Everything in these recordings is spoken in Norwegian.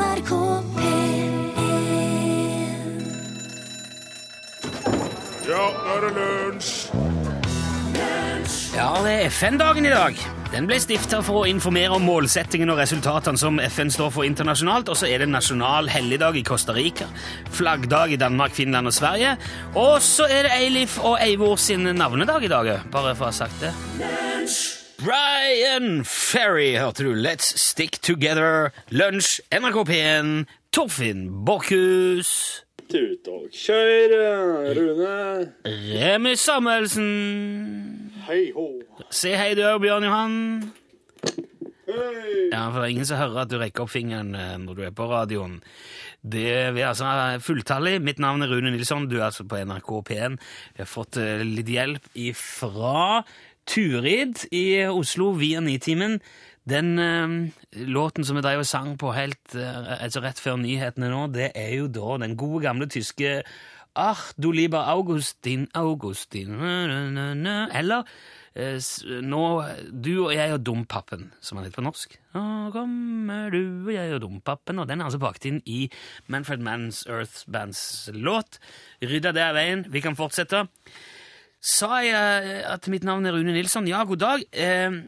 NRK P1 Ja, nå er det lunsj! Ja, det er FN-dagen i dag. Den ble stifta for å informere om målsettingen og resultatene som FN står for internasjonalt, og så er det nasjonal helligdag i Costa Rica, flaggdag i Danmark, Finland og Sverige, og så er det Eilif og Eivor sin navnedag i dag, bare for å ha sagt det. Brian Ferry, hørte du. Let's stick together. Lunsj, NRK P1, Torfinn Borchhus. Tut og kjør, Rune. Remi Samuelsen. Hei ho. Si hei du òg, Bjørn Johan. Hei. Ja, for det er ingen som hører at du rekker opp fingeren eh, når du er på radioen. Det Vi er altså fulltallig. Mitt navn er Rune Nilsson. Du er altså på NRK P1. Vi har fått eh, litt hjelp fra Turid i Oslo via Nitimen. Den eh, låten som vi drev og sang på helt eh, altså rett før nyhetene nå, det er jo da den gode, gamle tyske Ach, du lieber Augustin, Augustin. Eller eh, nå Du og jeg og Dompappen, som han heter på norsk. Nå kommer du og jeg og Dompappen, og den er altså bakt inn i Manfred Manns Earth Bands låt. Rydda det av veien. Vi kan fortsette. Sa jeg eh, at mitt navn er Rune Nilsson? Ja, god dag. Eh,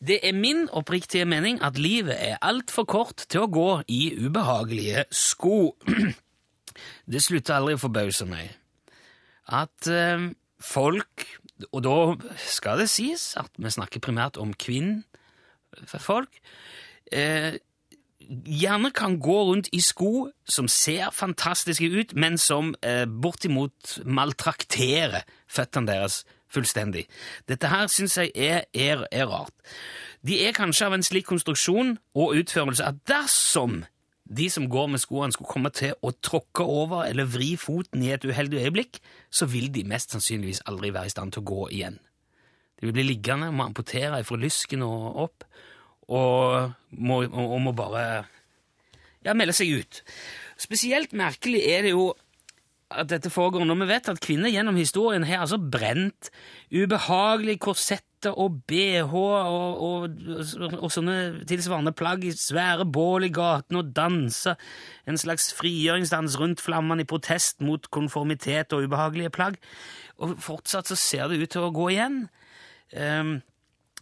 Det er min oppriktige mening at livet er altfor kort til å gå i ubehagelige sko. Det slutter aldri å forbause meg at eh, folk, og da skal det sies at vi snakker primært om kvinnfolk, gjerne kan gå rundt i sko som ser fantastiske ut, men som eh, bortimot maltrakterer føttene deres fullstendig. Dette her syns jeg er, er, er rart. De er kanskje av en slik konstruksjon og utførelse at dersom de som går med skoene skulle komme til å tråkke over eller vri foten i et uheldig øyeblikk, så vil de mest sannsynligvis aldri være i stand til å gå igjen. De vil bli liggende må amputere fra lysken og opp, og må, og, må bare ja, melde seg ut. Spesielt merkelig er det jo at dette foregår når vi vet at kvinner gjennom historien har altså brent ubehagelige korsetter og bh og, og, og sånne tilsvarende plagg i svære bål i gaten og dansa en slags frigjøringsdans rundt flammene i protest mot konformitet og ubehagelige plagg. Og fortsatt så ser det ut til å gå igjen. Ehm,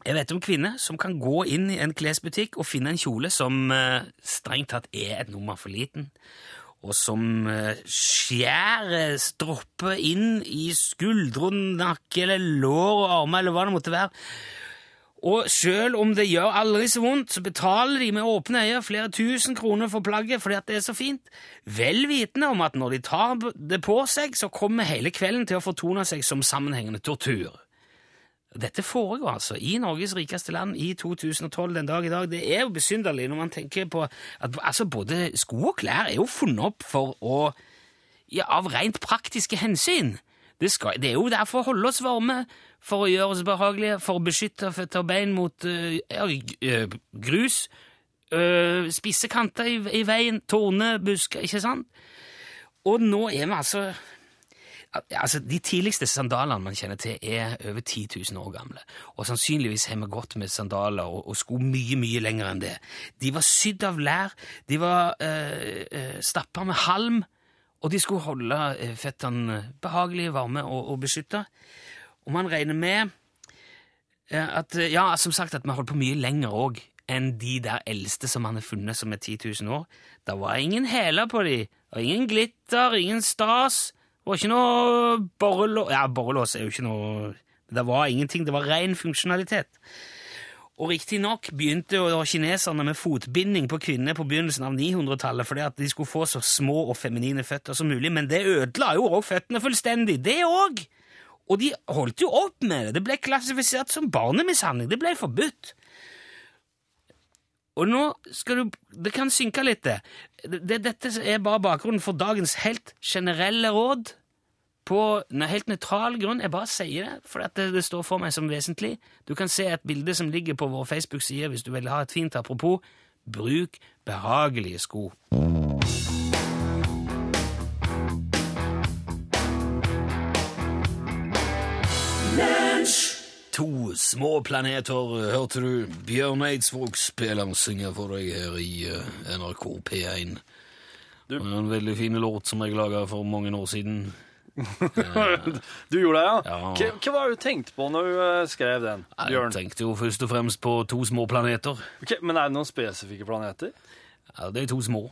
jeg vet om kvinner som kan gå inn i en klesbutikk og finne en kjole som eh, strengt tatt er et nummer for liten, og som eh, skjærer stropper inn i skuldrene, nakke eller lår og armer eller hva det måtte være. Og selv om det gjør aldri så vondt, så betaler de med åpne øyne flere tusen kroner for plagget fordi at det er så fint, vel vitende om at når de tar det på seg, så kommer hele kvelden til å fortone seg som sammenhengende tortur. Dette foregår altså i Norges rikeste land i 2012 den dag i dag. Det er jo besynderlig når man tenker på at altså, både sko og klær er jo funnet opp for å ja, av rent praktiske hensyn. Det, skal, det er jo derfor å holde oss varme, for å gjøre oss behagelige, for å beskytte føtter og bein mot ja, øh, grus, øh, spisse kanter i, i veien, torne, busker, ikke sant? Og nå er vi altså Altså, De tidligste sandalene man kjenner til, er over 10 000 år gamle. Og sannsynligvis har vi gått med sandaler og, og sko mye, mye lenger enn det. De var sydd av lær, de var øh, øh stappa med halm, og de skulle holde eh, føttene behagelige, varme og, og beskytta. Og man regner med eh, at eh, Ja, som sagt, at vi holdt på mye lenger òg enn de der eldste som man har funnet som er 10 000 år. Det var ingen hæler på de, og ingen glitter, ingen stas. Det var ikke noe borrelås Ja, borrelås er jo ikke noe Det var ingenting, det var ren funksjonalitet. Og riktignok begynte jo kineserne med fotbinding på kvinner på begynnelsen av 900-tallet fordi at de skulle få så små og feminine føtter som mulig, men det ødela jo også føttene fullstendig, det òg! Og de holdt jo opp med det. Det ble klassifisert som barnemishandling. Det ble forbudt. Og nå skal du Det kan synke litt, det. det. Dette er bare bakgrunnen for dagens helt generelle råd. På helt nøytral grunn. Jeg bare sier det, for det, det står for meg som vesentlig. Du kan se et bilde som ligger på vår Facebook-side hvis du vil ha et fint apropos. Bruk behagelige sko. To små planeter, hørte du? Bjørn Eidsvåg spiller og synger for deg her i eh, NRK P1. Du- Det er en veldig fin låt som jeg laga for mange år siden. Du gjorde det, ja? Ja. Hva, var det du tenkte på når du eh, skrev den, Bjørn? Jeg tenkte jo først og fremst på to små planeter. Okay, men er det noen spesifikke planeter? Ja, det er to små.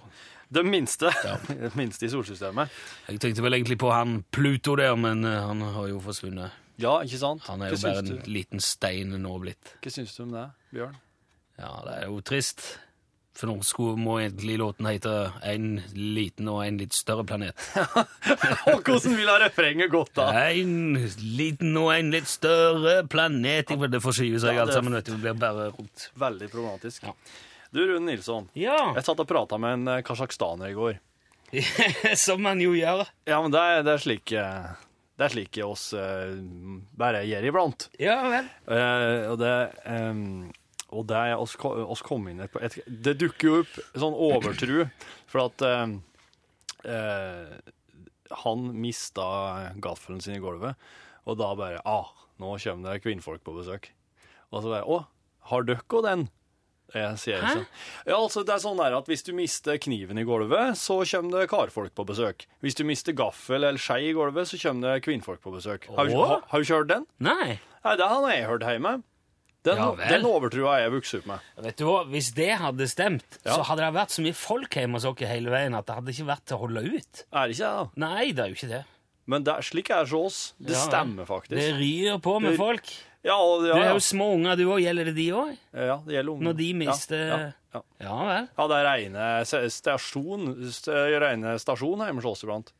Den minste, Den minste i solsystemet. Jeg tenkte vel egentlig på han Pluto der, men eh, han har jo forsvunnet. Ja, ikke sant? Han er jo bare en liten stein nå blitt. Hva syns du om det, Bjørn? Ja, det er jo trist. For nå skulle, må egentlig låten hete En liten og en litt større planet. Og hvordan vil ha refrenget gått da? En liten og en litt større planet det forskyver seg Ja, alt sammen. Det blir bare rot. Veldig problematisk. Ja. Du, Rune Nilsson. Ja, Jeg satt og prata med en eh, i går. som man jo gjør. Ja, men det er, det er slik eh, Det er slik oss uh, bare gjør iblant. Ja vel. Uh, og det ehm, og det oss, oss kom inn på et, Det dukker jo opp sånn overtru, for at uh, Han mista gaffelen sin i gulvet, og da bare ah, nå kommer det kvinnfolk på besøk. Og så bare Å, har dere den? Jeg sier Hæ? sånn. Ja, altså det er sånn der at Hvis du mister kniven i gulvet, så kommer det karfolk på besøk. Hvis du mister gaffel eller skei i gulvet, så kommer det kvinnfolk på besøk. Har, du- har, har du ikke hørt den? Nei. Nei, det har jeg hørt hjemme. Den, Ja den overtrua jeg vokste opp med. Vet du hva, Hvis det hadde stemt, Ja. så hadde det vært så mye folk hjemme hos oss hele veien at det hadde ikke vært til å holde ut. Er det ikke det, da? Nei, det er jo ikke det. Men det, slik er det hos oss. Det Ja, stemmer faktisk. Det ryr på med folk. Ja, ja, Du ja, er har jo små unger, du òg. Gjelder det de òg? ja, det gjelder unger. Når de mister ja, ja, ja. Ja vel. ja, det er reine stasjon, reine stasjon hjemme hos oss iblant.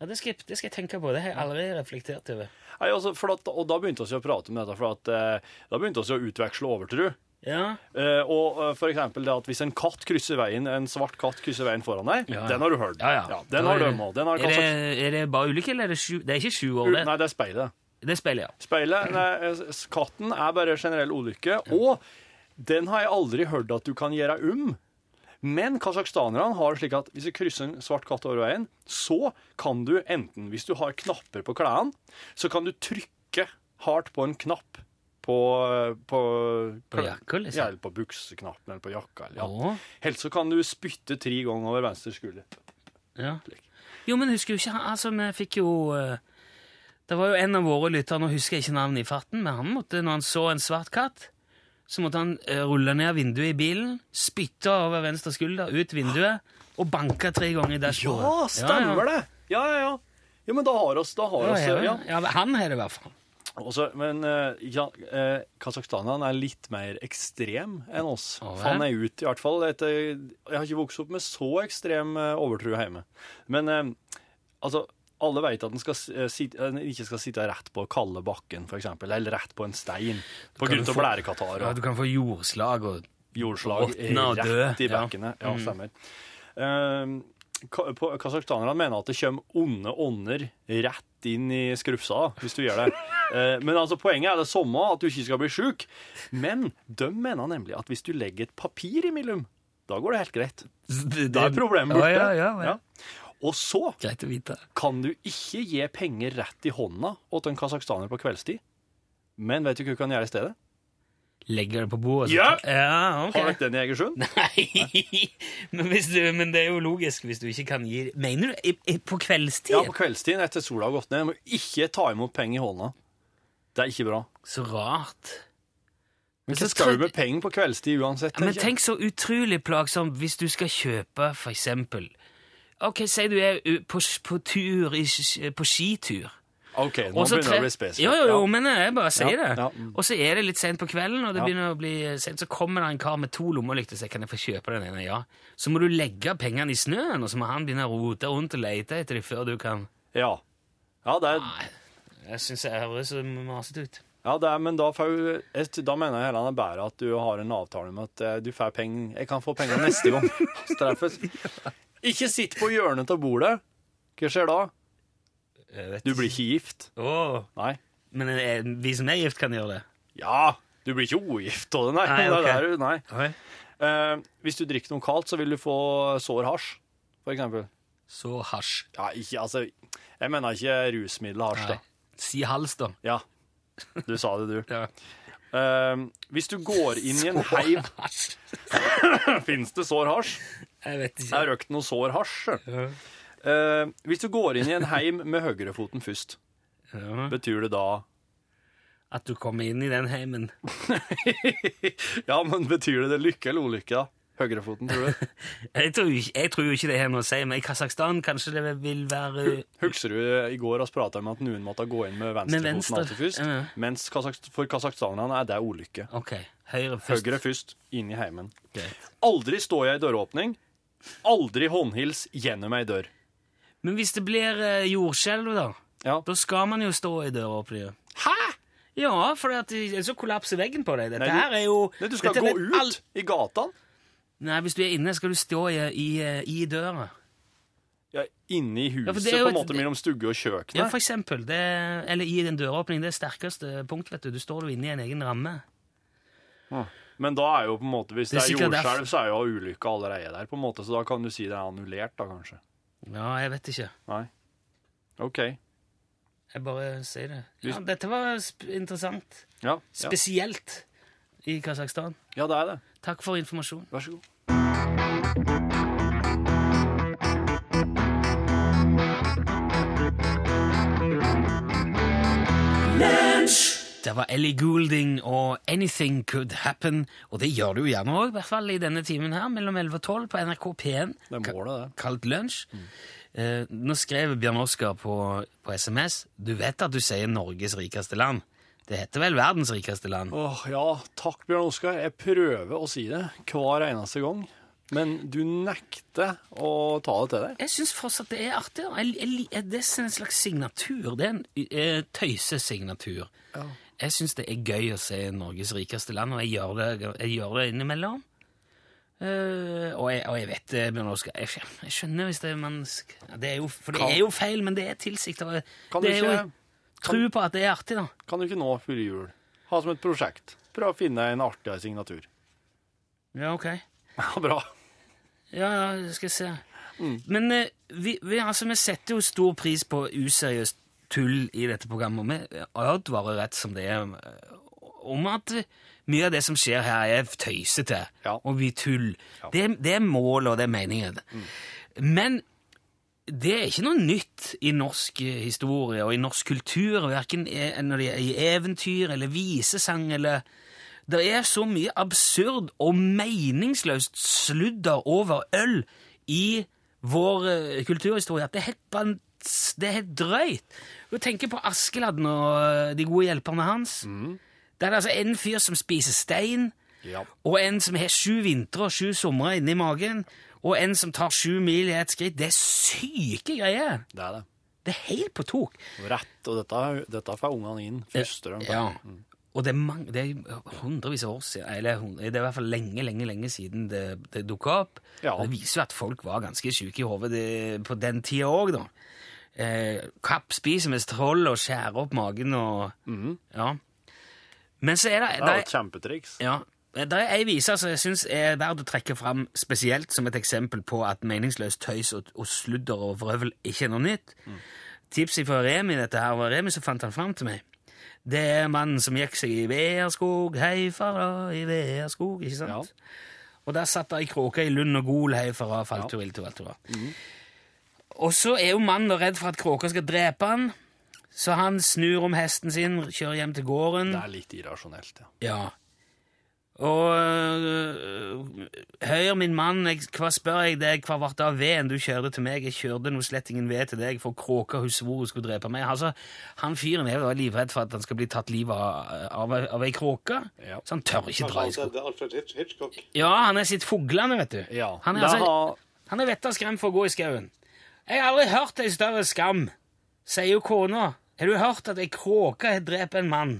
Ja, det, skal, jeg- det skal jeg tenke på. Det har jeg aldri reflektert over. Nei, altså, at, og da begynte vi å prate om dette, for at, eh, da begynte vi å utveksle overtro. Ja, Uh, og uh, for eksempel det at hvis en katt krysser veien, en svart katt krysser veien foran deg, Ja, ja. den har du hørt. ja. ja. den har de òg. Den har er, er det bare ulykke, eller er det sju Det er ikke sju år, det. Nei, det er speilet. Det er speilet, ja. Speilet, nei, katten er bare generell ulykke, og den har jeg aldri hørt at du kan gjøre um. Men kasakhstanerne har slik at hvis du krysser en svart katt over veien, så kan du enten, hvis du har knapper på klærne, så kan du trykke hardt på en knapp på På, På jakka, liksom? Ja, eller på bukseknappen eller på jakka. Eller, ja. Helst så kan du spytte tre ganger over venstre skulder. ja. Jo, men husker du ikke Altså, vi fikk jo eh, Det var jo en av våre lyttere, nå husker jeg ikke navnet i farten, men han måtte, når han så en svart katt, så måtte han eh, rulle ned vinduet i bilen, spytte over venstre skulder, ut vinduet, og banke tre ganger i dashbordet. Ja, stemmer det! Ja, ja, ja. Ja, men da har oss, da har oss, ja, ja. han har det i hvert fall. Også, men ja, uh, Kasakhstan er litt mer ekstrem enn oss. Vel? Fant jeg ut, i hvert fall. Etter, jeg har ikke vokst opp med så ekstrem overtro hjemme. Men eh, altså, alle vet at en eh, en ikke skal sitte rett på kalde bakken, eksempel, eller rett på en stein, på kan grunn av få- blærekatarr Ja, du kan få jordslag og jordslag rett i Ja. bekkene. Ja, stemmer. Uh, Kasakhstanerne mener at det kommer onde ånder rett inn i skrufsa hvis du gjør det. Uh, men altså, poenget er det samme, at du ikke skal bli sjuk. Men de mener nemlig at hvis du legger et papir imellom, da går det helt greit. Det, Da er problemet borte. Ja, ja, ja, ja. Og så kan du ikke gi penger rett i hånda til en kasakhstaner på kveldstid. Men vet du hva du kan gjøre i stedet? Legger det på bordet? Ja! ja okay. Har dere den i Egersund? Nei, men, hvis du, men det er jo logisk hvis du ikke kan gi Mener du i, i, på kveldstid? Ja, på kveldstid etter sola har gått ned. Må ikke ta imot penger i hånda. Det er ikke bra. Så rart. Men så hva skal du med penger på kveldstid uansett? Ja, men tenk så utrolig plagsomt hvis du skal kjøpe, for eksempel Ok, si du er på, på tur, i, på skitur. OK, nå Også begynner det å bli spesifikt. Jo, jo, jo, Ja. men jeg bare sier Ja, det. ja. Og så er det litt sent på kvelden, og det Ja. begynner å bli sent, så kommer det en kar med to lommelykter og sier kan jeg få kjøpe den ene. Ja. Så må du legge pengene i snøen, og så må han begynne å rote rundt og lete etter dem før du kan Ja. Ja, det er, Nei, jeg syns jeg høres så masete ut. ja, det er men da, får, da mener jeg heller er bedre at du har en avtale med at eh, du får penger Jeg kan få penger neste gang. Så treffes. Ikke sitt på hjørnet av bordet. Hva skjer da? Du blir ikke gift. Oh. Nei. Men vi som er gift, kan gjøre det. Ja, du blir ikke ogift av det, nei. Nei, Det er ok. der du- nei. Eh, hvis du drikker noe kaldt, så vil du få sår hasj, for eksempel. Så hasj. Ja, ikke, altså, jeg mener ikke rusmiddel hasj, da. Si hals, da. Ja. Du sa det, du. Ja. Uh, hvis du går inn i en heim Fins det sår hasj? Jeg vet ikke. Jeg har røkt noe sår hasj. Eh, hvis du går inn i en heim med høyrefoten først, Ja. betyr det da At du kommer inn i den heimen. Ja, men betyr det det lykke eller ulykke? Høyrefoten, tror du? Jeg tror, ikke- jeg tror jo ikke det har noe å si, men i Kasakhstan kanskje det vil være Husker du i går vi prata om at noen måtte gå inn med venstrefoten venstre, alltid først? ja. Mens Kasakh- for kasakhstanerne er det ulykke. OK. Høyre først. Høyre først, inn i heimen. Greit. Aldri jeg i døråpning. Aldri håndhils gjennom ei dør. Men hvis det blir eh, jordskjelv, da? Ja. Da skal man jo stå i døra døråpninga. Hæ?! Ja, for at det- så kollapser veggen på deg. Dette Nei, du- her er jo Nei, du skal dette gå vet ut all- i gata Nei, hvis du er inne, skal du stå i, i, i døra. Ja, inne i huset, Ja, for det er jo på en et- måte mellom stugge og kjøkken. Ja, for eksempel. Det, eller i den døråpningen. Det er sterkeste punkt, vet du. Du står jo inne i en egen ramme. Men da er jo på en måte, hvis Det er jordskjelv, så er jo ulykka allerede der, på en måte, så da kan du si det er annullert, da, kanskje. Ja, jeg vet ikke. Nei. OK. Jeg bare sier det. Ja, dette var interessant. Ja, ja. Spesielt i Kasakhstan. ja det er det. Takk for informasjon. Vær så god. Det var Ellie Goulding og Anything Could Happen. Og det gjør det jo gjerne òg, i hvert fall i denne timen her, mellom 11 og 12 på NRK P1. Det er målet, det. Kalt lunsj. Eh, nå skrev Bjørn Oskar på, på SMS Du vet at du sier Norges rikeste land. Det heter vel verdens rikeste land? Åh, ja, takk Bjørn Oskar. Jeg prøver å si det hver eneste gang, men du nekter å ta det til deg. Jeg syns fortsatt det er artig. Jeg, jeg, jeg, det er en slags signatur. Det er en tøysesignatur. tøysesignatur. Jeg syns det er gøy å se Norges rikeste land, og jeg gjør det, jeg gjør det innimellom. Uh, og, jeg, og jeg vet det, Bjørn Oskar. Jeg, jeg skjønner hvis det man det er jo, For det Kan- er jo feil, men det er tilsikta. Det er jo tro på at det er artig, da. kan du ikke nå før jul ha som et prosjekt? Prøv å finne en artigere signatur. Ja, ok. Ja, bra. Ja, ja, skal jeg se. Mm. Men uh, vi, vi, altså, vi setter jo stor pris på useriøst tull i dette programmet. og Vi advarer rett som det er eh, om at mye av det som skjer her, er tøysete Ja. og blir tull. Det, er- det er målet, og det er meningen. Mm. Men det er ikke noe nytt i norsk eh, historie og i norsk kultur, verken når det er i eventyr eller visesang eller Det er så mye absurd og meningsløst sludder over øl i vår eh, kulturhistorie at det er helt, det er helt drøyt. Du tenker på Askeladden og eh, de gode hjelperne hans. Det er altså en fyr som spiser stein, Ja. og en som har sju vintre og sju somre inni magen, og en som tar sju mil i ett skritt. Det er syke greier! Det er det. Det er helt på tok. Rett, og dette, dette får ungene inn første gang. Ja. Ja. Og det er, mange, det er hundrevis av år siden, eller det er i hvert fall lenge, lenge lenge siden det, det dukka opp. Ja. Det viser jo at folk var ganske syke i hodet på den tida òg, da. Eh, kapp spiser med troll og skjærer opp magen og Ja. Men så er det, Det er et kjempetriks. ja, det er ei vise som jeg syns er verdt å trekke fram spesielt som et eksempel på at meningsløst tøys og, og sludder og vrøvl ikke er noe nytt. Tipset fra Remi dette her var Remi som fant han fram til meg. Det er mannen som gikk seg i Veerskog, hei fara i Veerskog, ikke sant? Ja. Og der satt det ei kråke i lund og gol, hei fara, falt jo ilt og alt det var. Og så er jo mannen redd for at kråka skal drepe han, så han snur om hesten sin, kjører hjem til gården. Det er litt irrasjonelt, ja. Ja. Og Høyre, min mann, jeg, hva spør jeg deg, hva ble det av veden du kjørte til meg? Jeg kjørte noe slett ingen ved til deg, for kråka hun svor hun skulle drepe meg. Altså, Han fyren er jo livredd for at han skal bli tatt livet av, av, av ei kråke, Ja. så han tør ikke dra i skogen. Alfred Hitchcock. Ja, han er sitt fuglene, vet du. Ja, Han er, altså, har- han er vettet skremt for å gå i skauen. Jeg har aldri hørt ei større skam, sier jo kona. Har du hørt at ei kråke har drept en mann?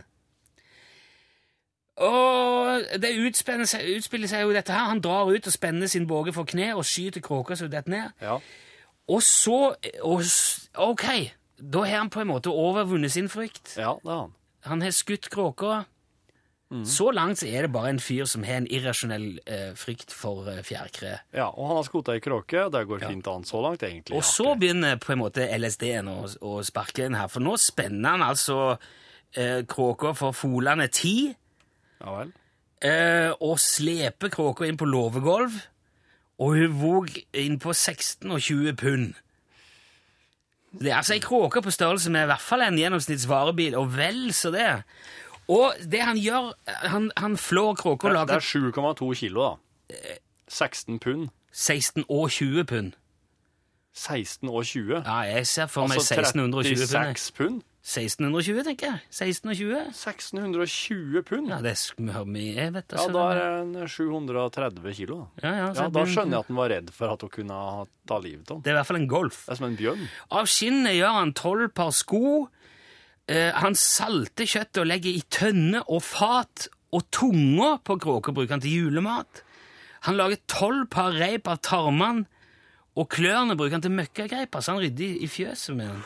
Og det utspiller seg, utspiller seg jo dette her. Han drar ut og spenner sin båge for kne og skyter kråka så hun detter ned. Ja. Og så og, Ok, da har han på en måte overvunnet sin frykt. ja, det har han. Han har skutt kråka. Så langt så er det bare en fyr som har en irrasjonell eh, frykt for eh, fjærkre. Ja, og han har skota i kråke, og det går fint an så langt, egentlig. Og så begynner på en måte LSD-en å, å sparke inn her, for nå spenner han altså eh, kråka for Folane 10, Ja vel. eh, og sleper kråka inn på låvegulv, og hun våg inn på 16 og 20 pund. Det er altså ei kråke på størrelse med i hvert fall en gjennomsnittsvarebil, og vel så det. Og det han gjør, han, han flår kråker og Det lager er 7,2 kilo, da. 16 pund. 16 og 20 pund. 16 og 20. Ja, jeg ser for meg Altså 1620 pund. Altså 36 pund. 1620, tenker jeg. 1620. 1620 pund. Ja, det er mye, vet du. Ja, da er det 730 kilo. Da. Ja, ja, Ja, da skjønner jeg at han var redd for at hun kunne ta livet av ham. Det er i hvert fall en Golf. Det er som en bjørn. Av skinnet gjør han tolv par sko. Eh, han salter kjøttet og legger i tønne og fat, og tunga på kråka bruker han til julemat. Han lager tolv par reip av tarmene, og klørne bruker han til møkkagreiper, så han rydder i- fjøset med den.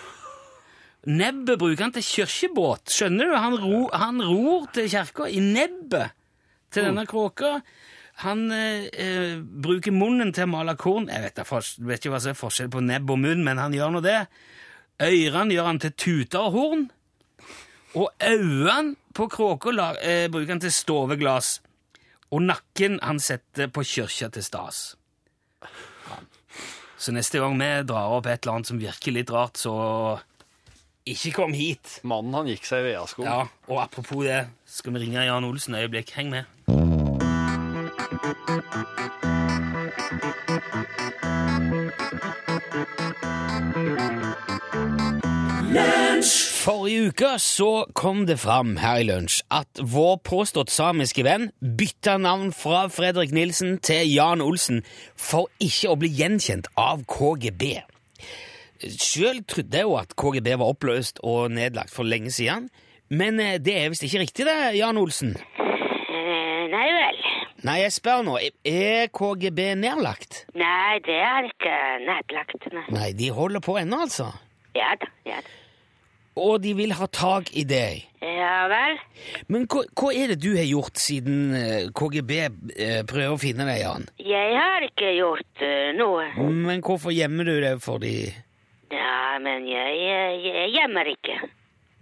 Nebbet bruker han til kirkebåt. Skjønner du? Han, ro, han ror til kirka i nebbet til denne kråka. Han eh, eh, bruker munnen til å male korn. Jeg vet, jeg vet ikke hva som er forskjell på nebb og munn, men han gjør nå det. Ørene gjør han til tuter og horn. Og øynene på kråka eh, bruker han til stoveglass. Og nakken han setter på kirka til stas. Ja. Så neste gang vi drar opp et eller annet som virker litt rart, så ikke kom hit. Mannen han gikk seg i veasko. Ja, og apropos det, skal vi ringe Jan Olsen et øyeblikk. Heng med. Forrige uke så kom det fram her i lunsj at vår påstått samiske venn bytta navn fra Fredrik Nilsen til Jan Olsen for ikke å bli gjenkjent av KGB. Sjøl trodde jeg jo at KGB var oppløst og nedlagt for lenge siden, men eh, det er visst ikke riktig, det, Jan Olsen. Eh, Nei vel. Nei, jeg spør nå, er KGB nedlagt? Nei, det er ikke nedlagt. Nei. Nei, de holder på ennå, altså. Ja da, ja da. Og de vil ha tak i deg. Ja vel. Men hva, hva er det du har gjort siden eh, KGB eh, prøver å finne deg, Jan? Jeg har ikke gjort eh, noe. Men hvorfor gjemmer du deg for de Ja, men jeg, jeg, gjemmer ikke.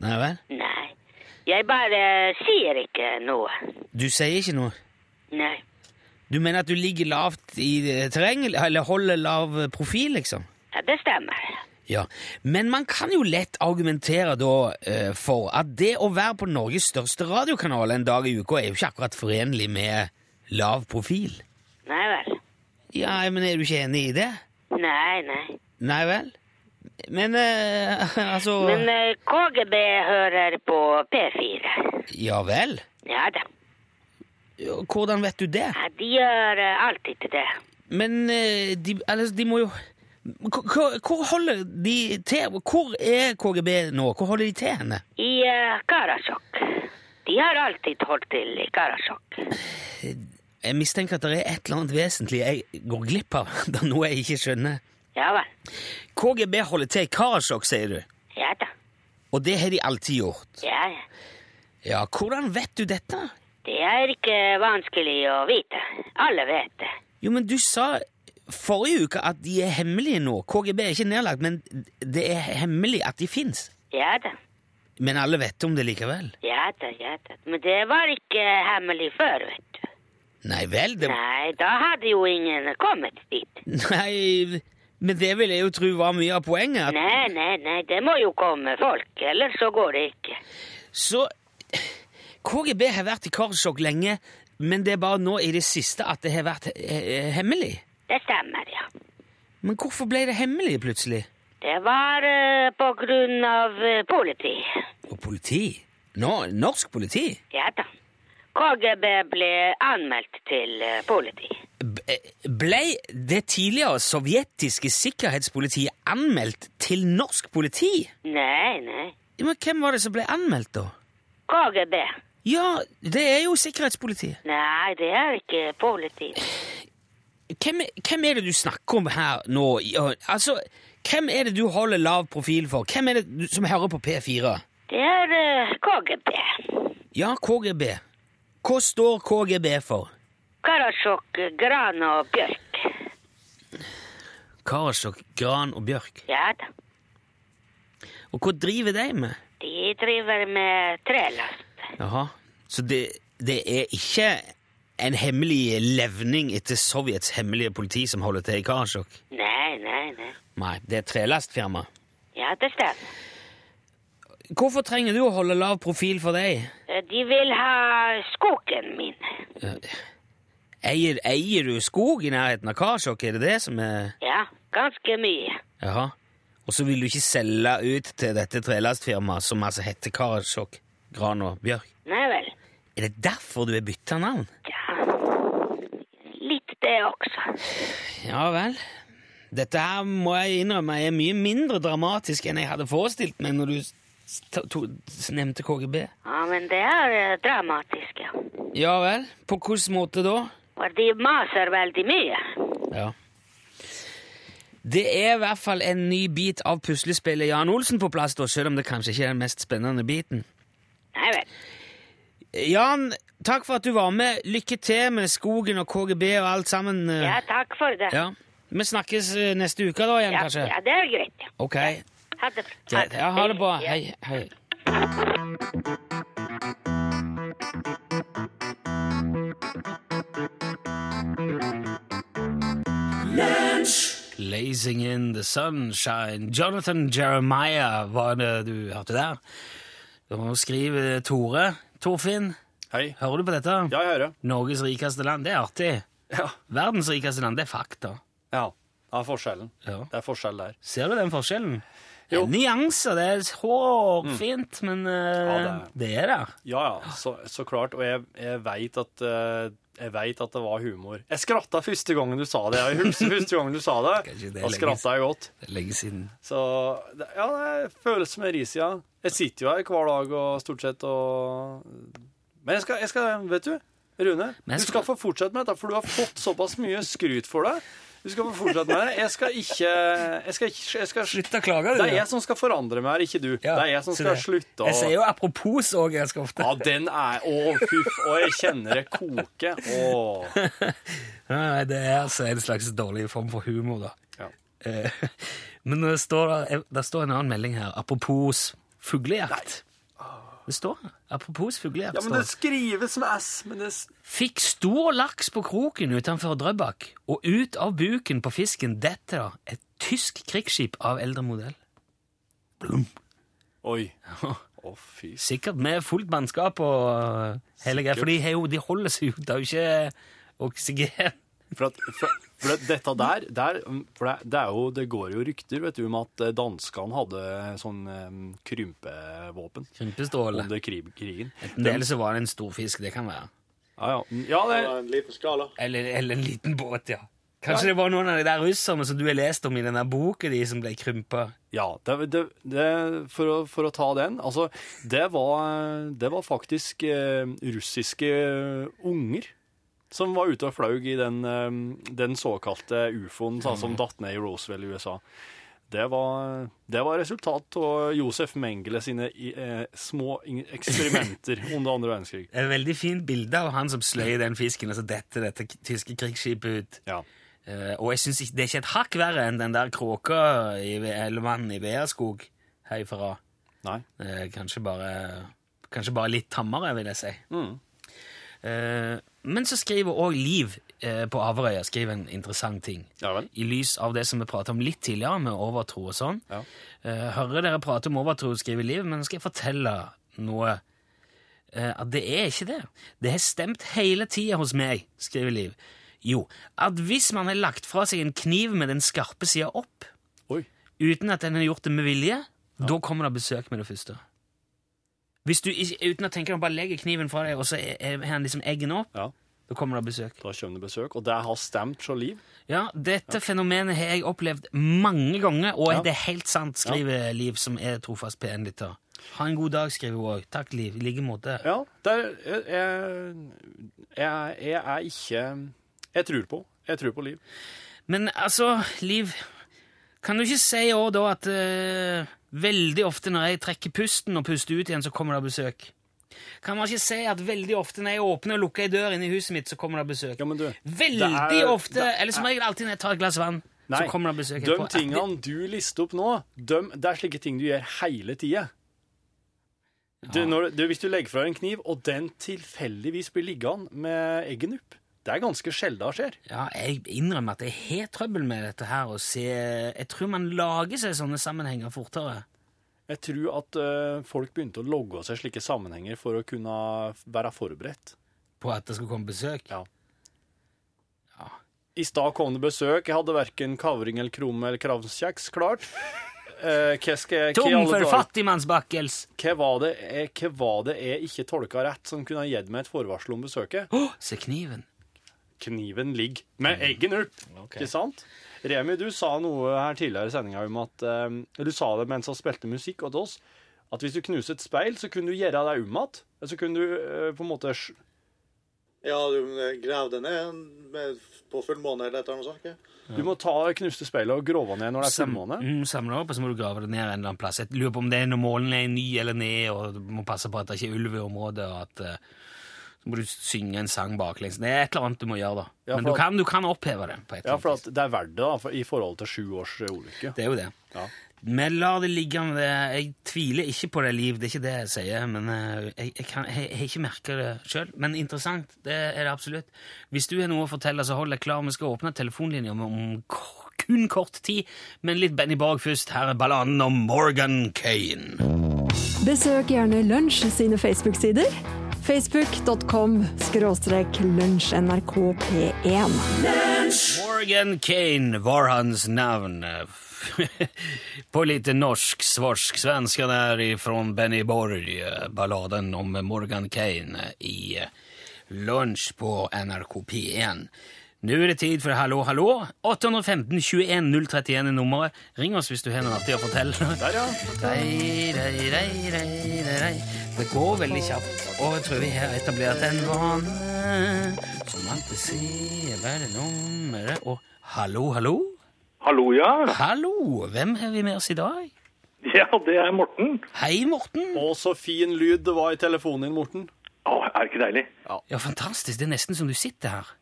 Nei vel? Nei. Jeg bare sier ikke noe. Du sier ikke noe? Nei. Du mener at du ligger lavt i terrenget, eller holder lav profil, liksom? Ja, det stemmer. Ja, Men man kan jo lett argumentere da eh, for at det å være på Norges største radiokanal en dag i uka er jo ikke akkurat forenlig med lav profil. Nei vel. Ja, men er du ikke enig i det? Nei, nei. Nei vel? Men eh, altså Men eh, KGB hører på P4. Ja vel? Ja da. Hvordan vet du det? Ja, De gjør eh, alltid det. Men eh, de, altså, de må jo Hvor- holder de til? Hvor er KGB nå? Hvor holder de til henne? I uh, Karasjok. De har alltid holdt til i Karasjok. Jeg mistenker at det er et eller annet vesentlig jeg går glipp av. Det er noe jeg ikke skjønner. Ja vel. KGB holder til i Karasjok, sier du. Ja da. Og det har de alltid gjort. Ja, ja. Ja, hvordan vet du dette? Det er ikke vanskelig å vite. Alle vet det. Jo, men du sa forrige uke at de er hemmelige nå. KGB er ikke nedlagt, men det er hemmelig at de fins. Ja da. Men alle vet om det likevel. Ja da, ja da. Men det var ikke hemmelig før, vet du. Nei vel, det Nei, da hadde jo ingen kommet dit. Nei, men det vil jeg jo tro var mye av poenget. At, Nei, nei, nei, det må jo komme folk, ellers så går det ikke. så KGB har vært i Karasjok lenge, men det er bare nå i det siste at det har vært hemmelig. Det stemmer, ja. Men hvorfor ble det hemmelig plutselig? Det var uh, på grunn av uh, politi. Og politi? No, norsk politi? Ja da. KGB ble anmeldt til uh, politi. B- Ble det tidligere sovjetiske sikkerhetspolitiet anmeldt til norsk politi? Nei, nei. Men hvem var det som ble anmeldt, da? KGB. Ja, det er jo sikkerhetspolitiet. Nei, det er ikke politi. Hvem, hvem er det du snakker om her nå? Altså, hvem er det du holder lav profil for? Hvem er det du, som hører på P4? Det er uh, KGB. Ja, KGB. Hva står KGB for? Karasjok, Gran og Bjørk. Karasjok, Gran og Bjørk. Ja da. Og hva driver de med? De driver med trelast. Jaha. Så det, det er ikke en hemmelig levning etter Sovjets hemmelige politi som holder til i Karasjok? Nei, nei, nei. Nei, det er trelastfirma. Ja, det stemmer. Hvorfor trenger du å holde lav profil for deg? Eh, De vil ha skogen min. Eier, eier du skog i nærheten av Karasjok, er det det som er Ja, ganske mye. Jaha. Og så vil du ikke selge ut til dette trelastfirmaet, som altså heter Karasjok, Gran og Bjørk? Nei vel. Er det derfor du har bytta navn? Ja, litt det også. Ja vel. Dette her må jeg innrømme er mye mindre dramatisk enn jeg hadde forestilt meg når du nevnte KGB. Ja, men det er eh, dramatisk, ja. Ja vel. På hvilken måte da? For de maser veldig mye. Ja. Det er i hvert fall en ny bit av puslespillet Jan Olsen på plass, da, selv om det kanskje ikke er den mest spennende biten. Nei vel. Jan, takk for at du var med. Lykke til med skogen og KGB og alt sammen. Ja, takk for det. Ja. Vi snakkes eh, neste uke da igjen, Ja, kanskje? ja det er greit. ja. Ok. Ha det bra. Ja, ha det bra. Ja. Hei. hei. Blazing in the sunshine. Jonathan Jeremiah var det du hørte der. Nå skriver Tore. Torfinn, Hei. hører du på dette? Ja, jeg hører. Norges rikeste land. Det er artig. Ja. Verdens rikeste land, det er fakta. ja. Det er forskjellen. Ja. Det er forskjell der. Ser du den forskjellen? Jo. En nyanse, det er hårfint, men uh, Ja, det, er det. Ja, ja, så, så klart. Og jeg, jeg veit at uh, jeg vet at det var humor. Jeg skratta første gangen du sa det. Jeg husker første gangen du sa det. Det Da skratta jeg godt. Det er lenge siden. Så ja, det føles som en ja Jeg sitter jo her hver dag og stort sett og Men jeg skal, jeg skal vet du, Rune, skal... du skal- få fortsette med dette, for du har fått såpass mye skryt for det. Du skal få fortsette med det. Jeg skal ikke Jeg skal, ikke, jeg skal Slutt å klage, Det er jeg som skal forandre meg ikke du. Ja, det er jeg som så skal det- slutte å Jeg sier jo apropos òg ganske ofte. Ja, den er Å, huff. Og jeg kjenner det koke. Å. Nei, det er altså en slags dårlig form for humor, da. Ja. Eh, Men det står, der- der står en annen melding her. Apropos fuglejakt. Det står her. Apropos fuglejakt. ja, men det skrives med S. Men det Fikk stor laks på kroken utenfor Drøbak, og ut av buken på fisken detter da et tysk krigsskip av eldre modell. Blum. Oi. Å, fy. Sikkert med fullt mannskap og uh, hele greia, for de, de holder seg jo, det er jo ikke oksygen. For, at, for, for det, dette der, der for det, det, er jo, det går jo rykter vet du, om at eh, danskene hadde sånn um, krympevåpen Krympestål. under krig, krigen. Enten det eller så var det en stor fisk, det kan være. Ja, ja. ja det, eller en liten skala. Eller, eller en liten båt, ja. Kanskje det var noen av de der russerne som du har lest om i denne boka de som ble krympa. ja det, det, det, for, å, for å ta den Altså, det var, det var faktisk eh, russiske unger som var ute og flaug i den, eh, den såkalte ufoen sånn som datt ned i Roosevelt i USA. Det var, det var resultat av Josef Mengele sine eh, små eksperimenter under andre verdenskrig. Er et veldig fint bilde av han som sløy den fisken, og så dette, dette tyske krigsskipet ut. Ja. Uh, og jeg synes det er ikke et hakk verre enn den der kråka i, mannen i Veaskog herfra. Nei. Uh, kanskje, bare, kanskje bare litt tammere, vil jeg si. Mm. Eh, men så skriver òg Liv eh, på Averøya skriver en interessant ting. Ja. I lys av det som vi pratet om litt tidligere, med overtro og sånn. Ja. Eh, hører dere prate om overtro, skriver Liv, men nå skal jeg fortelle noe. At det er ikke det. Det har stemt hele tida hos meg, skriver Liv. Jo, at hvis man har lagt fra seg en kniv med den skarpe sida opp, Oi. uten at den har gjort det med vilje, da kommer det besøk med det første. Hvis du uten å tenke deg bare legger kniven fra deg, og så har den liksom eggen opp, Ja. da kommer det besøk. Da kommer det besøk, og det har stemt så liv. Ja, dette fenomenet har jeg opplevd mange ganger, og Ja. det er helt sant, skriver Liv, som er trofast P1-lytter. Ha en god dag, skriver hun òg. Takk, Liv. I like måte. Ja, det er, jeg, jeg, jeg er ikke Jeg tror på. Jeg tror på liv. Men altså, Liv, kan du ikke si òg da at eh, veldig ofte når jeg trekker pusten og puster ut igjen, så kommer det besøk? Kan man ikke si at veldig ofte når jeg åpner og lukker ei dør inne i huset mitt, så kommer det besøk? Ja, du, Veldig det er- ofte, det er- eller som regel alltid når jeg tar et glass vann, så kommer det besøk. De tingene du lister opp nå, de, det er slike ting du gjør hele tida. Du, hvis du legger fra en kniv, og den tilfeldigvis blir liggende med eggen opp, det er ganske sjelden det skjer. Ja, jeg innrømmer at jeg har trøbbel med dette her. å se, jeg tror man lager seg sånne sammenhenger fortere. Jeg tror at eh, folk begynte å logge seg slike sammenhenger for å kunne være forberedt. På at det skal komme besøk. Ja. I stad kom det besøk. Jeg hadde verken kavring eller krumme eller kravskjeks klart. Eh, hva skal jeg Tom for fattigmannsbakkels! Hva var, det, jeg, hva var det jeg ikke tolka rett, som kunne gitt meg et forvarsel om besøket? Å, se kniven. Kniven ligger med eggen opp, ikke sant? Remi, du sa noe her tidligere i sendinga om at eh, Du sa det mens han spilte musikk til oss, at hvis du knuser et speil, så kunne du gjøre deg om igjen. Så kunne du uh, på en måte sj- Ja, du grav det ned med, på fullmåne eller et eller annet sånt? ikke? Du må ta knuste speilet og grove ned når det er fullmåne. Mm, samle opp, og så må du grave det ned en eller annen plass. Jeg lurer på om det er når målen er ny eller ned, og du må passe på at det ikke er ulv i området, og at eh, så må du synge en sang baklengs. Det er et eller annet du må gjøre, da. Ja, Men du at- kan, du kan oppheve det. på et Ja, for det er verdt det da, for, i forhold til sju års eh, ulykke. Det er jo det. Ja. Vi lar det ligge med det. Jeg tviler ikke på det, Liv. Det er ikke det jeg sier. Men eh, jeg, jeg, kan, jeg, jeg har ikke merka det sjøl. Men interessant, det er det absolutt. Hvis du har noe å fortelle, så hold deg klar. Vi skal åpne telefonlinja om, om kun kort tid. Men litt Benny Borg først. Her er balladen om Morgan Kane. Besøk gjerne Lunsj sine Facebook-sider. Facebook.com skråstrek lunsjnrkp1. Morgan Kane var hans navn. På lite norsk, svorsk, svenska der ifrån Benny Borg, balladen om Morgan Kane i Lunch på NRK P1. Nu er det tid for Hallo, hallo. 815 21 031 er nummeret. Ring oss hvis du har noe artig å fortelle. Der, ja. Dei, dei, dei, dei, dei, dei. Det går veldig kjapt, og jeg tror vi har etablert en vane som alltid sier hva er det nummeret og hallo, hallo? Hallo, ja. Hallo! Hvem har vi med oss i dag? Ja, det er Morten. Hei, Morten! Å, så fin lyd det var i telefonen din, Morten. Å, er det ikke deilig? Ja, fantastisk. Det er nesten som du sitter her.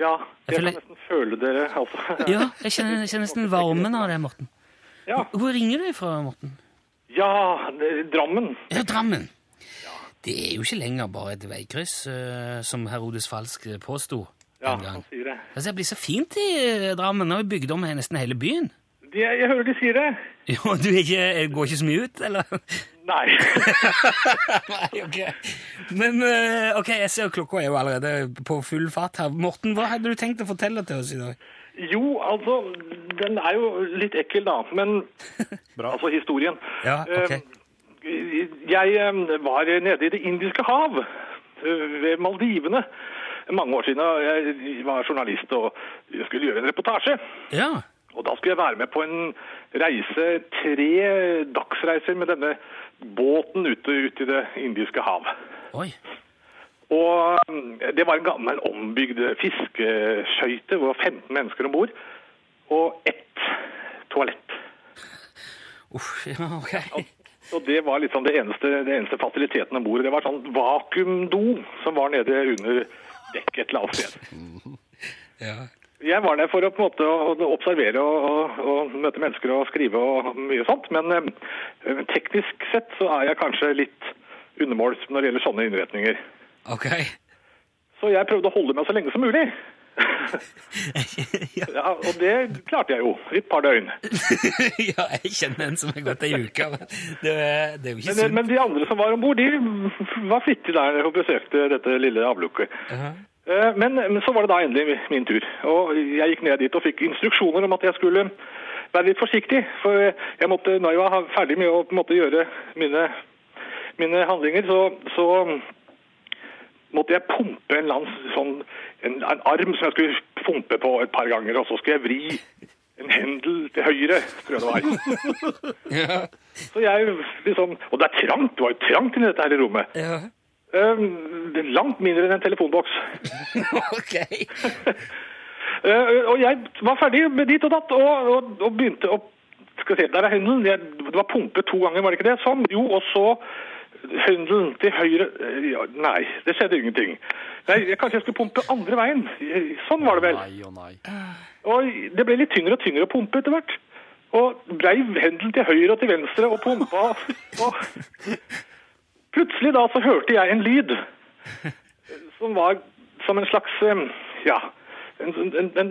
Ja, Jeg kan nesten føle dere, altså. Ja, jeg kjenner, jeg kjenner nesten varmen av det, Morten. Ja, Hvor ringer du fra, Morten? ja Drammen. Ja, Drammen. Det er jo ikke lenger bare et veikryss, eh, som Herodes Falsk påsto Ja, han sier det. Altså, det blir så fint i eh, Drammen. Nå har vi bygd om nesten hele byen. De, jeg hører de sier det. Jo, du ikke, går ikke så mye ut, eller? Nei. Nei, ok. Men eh, ok, jeg ser klokka er jo allerede på full fart her. Morten, hva hadde du tenkt å fortelle til oss i dag? Jo, altså, den er jo litt ekkel, da. Men Bra. altså historien. Ja, ok. Eh, Jeg eh, var nede i Det indiske hav, ved Maldivene, mange år siden. Jeg var journalist og skulle gjøre en reportasje. Ja. Og da skulle jeg være med på en reise, tre dagsreiser med denne båten ute, ute i Det indiske hav. Oi. Og det var en gammel ombygd fiskeskøyte hvor det var 15 mennesker om bord. Og ett toalett. Uff, ja, ok. Og det var liksom det eneste, det eneste fasiliteten om bord. Det var sånn vakuumdo som var nede under dekket et eller annet sted. Ja. Jeg var der for å på en måte å å observere og, og, og møte mennesker og skrive og mye sånt, men eh, teknisk sett så er jeg kanskje litt undermåls når det gjelder sånne innretninger. Ok. Så jeg prøvde å holde meg så lenge som mulig. ja. Og det klarte jeg jo, i et par døgn. ja, jeg kjenner en som har gått ei uke, men det, er- det er jo ikke Men, sunt. men de andre som var om bord, de var flittige der og besøkte dette lille avlukket. Ja. Eh, Men, men så var det da endelig min tur. Og jeg gikk ned dit og fikk instruksjoner om at jeg skulle være litt forsiktig. For jeg måtte, når jeg var ferdig med å måte gjøre mine, mine handlinger, så, så måtte jeg pumpe en, lands, sånn, en, en arm som jeg skulle pumpe på et par ganger. Og så skulle jeg vri en hendel til høyre, tror jeg det var. Så jeg liksom, Og det er trangt, det var jo trangt i dette her rommet. Eh, langt mindre enn en telefonboks. ok. uh, og jeg var ferdig med dit og datt, og, og, og begynte å Skal se, der er hendelen. Det var pumpet to ganger, var det ikke det? Sånn. Jo, og så hendelen til høyre Eh, ja, Nei, det skjedde ingenting. Nei, jeg, Kanskje jeg skulle pumpe andre veien. Sånn var det vel. Nei og nei. Og det ble litt tyngre og tyngre å pumpe etter hvert. Og breiv hendelen til høyre og til venstre og pumpa. Og Plutselig da så hørte jeg en lyd som var som en slags ja, en, en, en,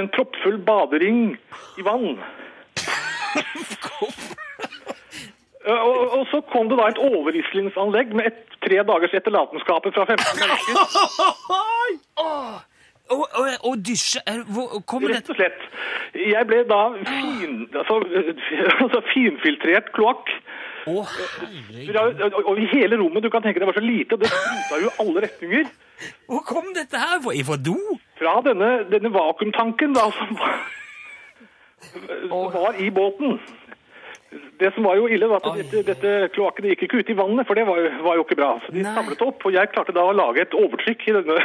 en proppfull badering i vann. Eh, Og, og så kom det da et overrislingsanlegg med et, tre dagers etterlatenskaper fra 15 mennesker. Og, og, og dysje Rett og slett. Jeg ble da fin, altså, altså finfiltrert kloakk. Å, herregud. Og- Og i hele rommet, du kan tenke det var så lite, og det spruta jo alle retninger. Hvor kom dette her fra? Ifra do? Fra denne, denne vakuumtanken da, som var, som var i båten. Det som var jo ille, var at Oi. dette, dette kloakken gikk ikke ut i vannet, for det var, jo- var jo ikke bra. Så de Nei. samlet opp, og jeg klarte da å lage et overtrykk i denne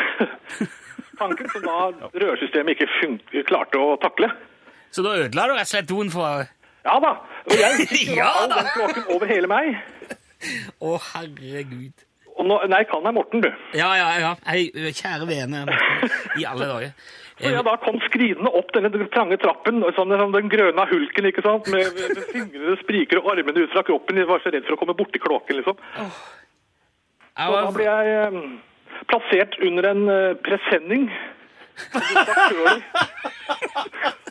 tanken, som da rørsystemet ikke fun klarte å takle. Så da ødela du rett og slett doen for Ja da, og jeg fikk Ja all den kloakken over hele meg. Å, herregud. Og nå, nei, kan jeg Morten, du. Ja, ja, ja. Hei, kjære vene. I alle dager. Så jeg da kom skridende opp denne trange trappen, sånn, som den grønne hulken, ikke sant, med, med fingrene spriker og armene ut fra kroppen. Jeg var så redd for å komme borti kloakken, liksom. Jeg Så da ble jeg um, plassert under en uh, presenning.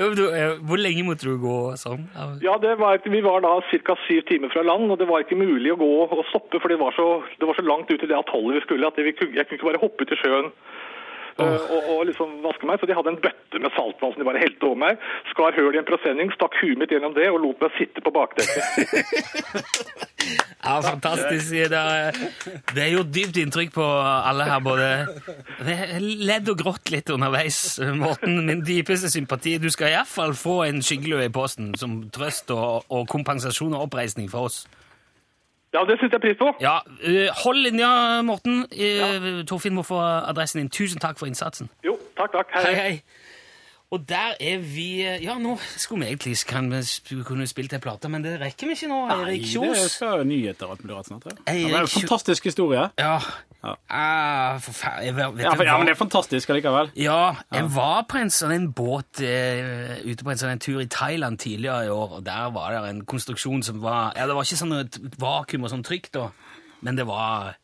Hvor lenge måtte du gå sånn? Ja. Var, vi var da ca. syv timer fra land, og det var ikke mulig å gå og stoppe, for det var så, det var så langt ut i det atollet vi skulle, at jeg kunne ikke bare hoppe ut i sjøen eh, og, og liksom vaske meg. Så de hadde en bøtte med saltvann som de bare helte over meg, skar høl i en presenning, stakk huet mitt gjennom det og lot meg sitte på bakdekket. Ja, fantastisk. Det er, det er jo dypt inntrykk på alle her, både ledd og grått litt underveis. Morten, min dypeste sympati. Du skal iallfall få en skyggelue i posten som trøst og, og kompensasjon og oppreisning for oss. Ja, det setter jeg pris på. Ja, eh, Hold linja, Morten. Ja. Torfinn må få adressen din. Tusen takk for innsatsen. Jo, takk, takk. Hei, hei. Og der er vi Ja, nå skulle vi egentlig kan vi kunne spilt ei plate, men det rekker vi ikke nå. Eirik det Kjos. skal nyheter og alt mulig rart snart. Ja. Det er en fantastisk historie. Ja. Ja. Ah, forferdelig. Vet Ja, for, ja, men det er fantastisk allikevel. Ja, jeg var på en sånn en båt eh, ute på en sånn en tur i Thailand tidligere i år, og der var det en konstruksjon som var Ja, det var ikke sånn et vakuum og sånn trykk, da, men det var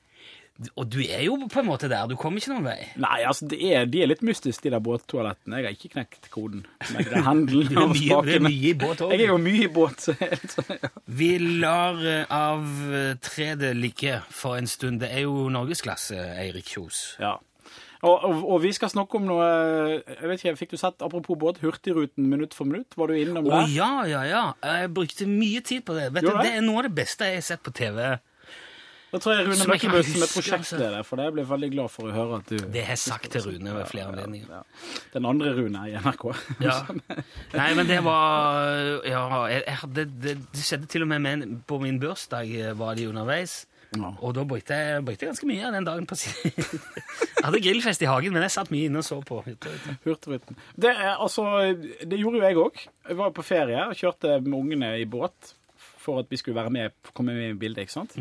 Og du er jo på en måte der. Du kommer ikke noen vei. Nei, altså, det er, de er litt mystiske, de der båttoalettene. Jeg har ikke knekt koden. Med det handelen Du er mye, det er mye i båt Jeg er jo mye i båt. så er ja. Vi lar eh, av eh, det ligge for en stund. Det er jo norgesklasse, Eirik Kjos. Ja. Og, og, og vi skal snakke om noe jeg vet ikke, Fikk du sett, apropos båt, Hurtigruten minutt for minutt? Var du innom det? Å oh, ja, ja, ja. Jeg brukte mye tid på det. Vet du, du Det er noe av det beste jeg har sett på TV. Da tror jeg Rune jeg Møkkebø som er prosjektleder, for det jeg ble veldig glad for å høre at du Det har jeg sagt til Rune ved flere anledninger. ja. Den andre Rune i NRK. Ja. Nei, men det var Ja, jeg, jeg hadde, det, det skjedde til og med med, en- på min bursdag, var de underveis. Ja. Og da brukte jeg, brukte jeg ganske mye av den dagen på siden. Jeg hadde grillfest i hagen, men jeg satt mye inne og så på. Hurtigruten. Det, er, altså, det gjorde jo jeg òg. Jeg var på ferie og kjørte med ungene i båt for at vi skulle være med, komme med i bildet. ikke sant?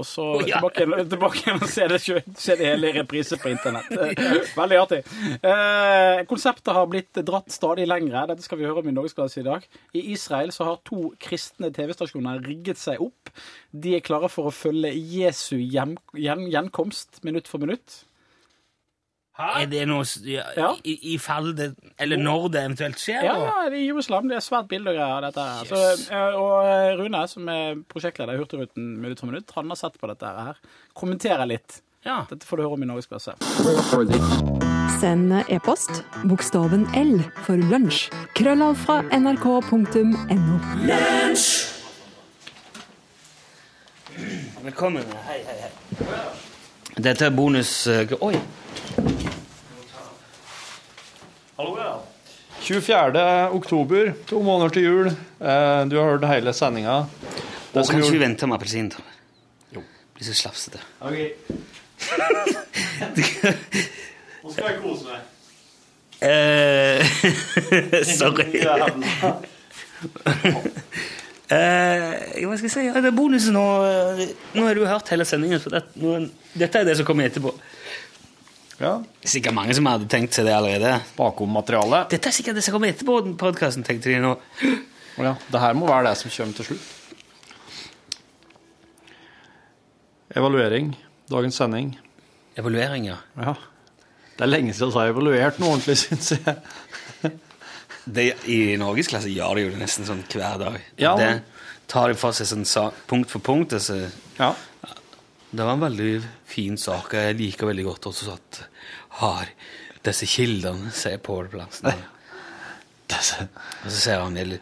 Og så oh, ja. tilbake, igjen- og se det, se det hele i reprise på internett. Veldig artig. Eh, konseptet har blitt dratt stadig lengre. Dette skal vi høre om i Norgesklasse i dag. I Israel så har to kristne TV-stasjoner rigget seg opp. De er klare for å følge Jesu gjenkomst minutt for minutt. Er det noe ja, Ja. i, i fall det Eller når det eventuelt skjer? Ja, da? ja, det er i Jerusalem. Det er svært bilde og greier. Dette her. Så, eh, og eh, Rune, som er prosjektleder i Hurtigruten minutt for minutt, han har sett på dette her. Kommenterer litt. Ja. Dette får du høre om i Norgesklasse. Send e-post bokstaven L for lunsj. Krøllav fra nrk.no. Velkommen. Hei, hei, hei. Dette er bonus eh, Oi! Hallo, ja. 24. oktober, to måneder til jul. Eh, Du har hørt hele sendinga. Og kanskje vi vente med appelsinen? Tom? Jo. Blir så slafsete. Nå skal jeg kose meg. Uh, sorry. Uh, hva skal jeg si? Det er bonusen nå. Nå har du hørt hele sendingen, For det, nå, dette er det som kommer etterpå. Ja. Er sikkert mange som hadde tenkt seg det allerede. Bakom materialet Dette er sikkert det som kommer etterpå podkasten, tenkte de nå. Ja, det her må være det som kommer til slutt. Evaluering. Dagens sending. Evaluering, ja. Ja. Det er lenge siden vi har evaluert noe ordentlig, syns jeg. Det, I norgesklasse gjør de jo det nesten sånn hver dag. Ja. Det tar de for seg sånn punkt for punkt. Altså. Ja. Det var en veldig fin sak. Jeg liker veldig godt også at har disse kildene, sier Pål Plassen. Og så sier han at,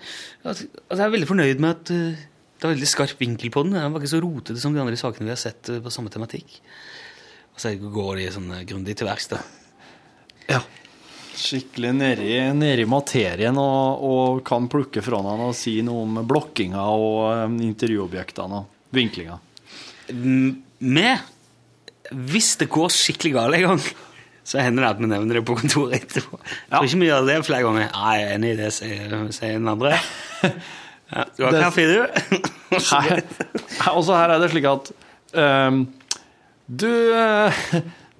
at jeg er veldig fornøyd med at eh, det er veldig skarp vinkel på den. Den var ikke så rotete som de andre sakene vi har sett eh, på samme tematikk. Og så går de sånn eh, grundig til verks, da. Skikkelig nedi, nedi materien og, og kan plukke fra han og si noe om blokkinga og um, intervjuobjektene og vinklinga. Vi visste det går skikkelig galt en gang, så hender det at vi nevner det på kontoret etterpå. Jeg tror ikke vi gjør det flere ganger. Nei, jeg er enig i det, sier, den andre. Ja, du har kaffe, du? Her, og så her er det slik at um, Du, eh,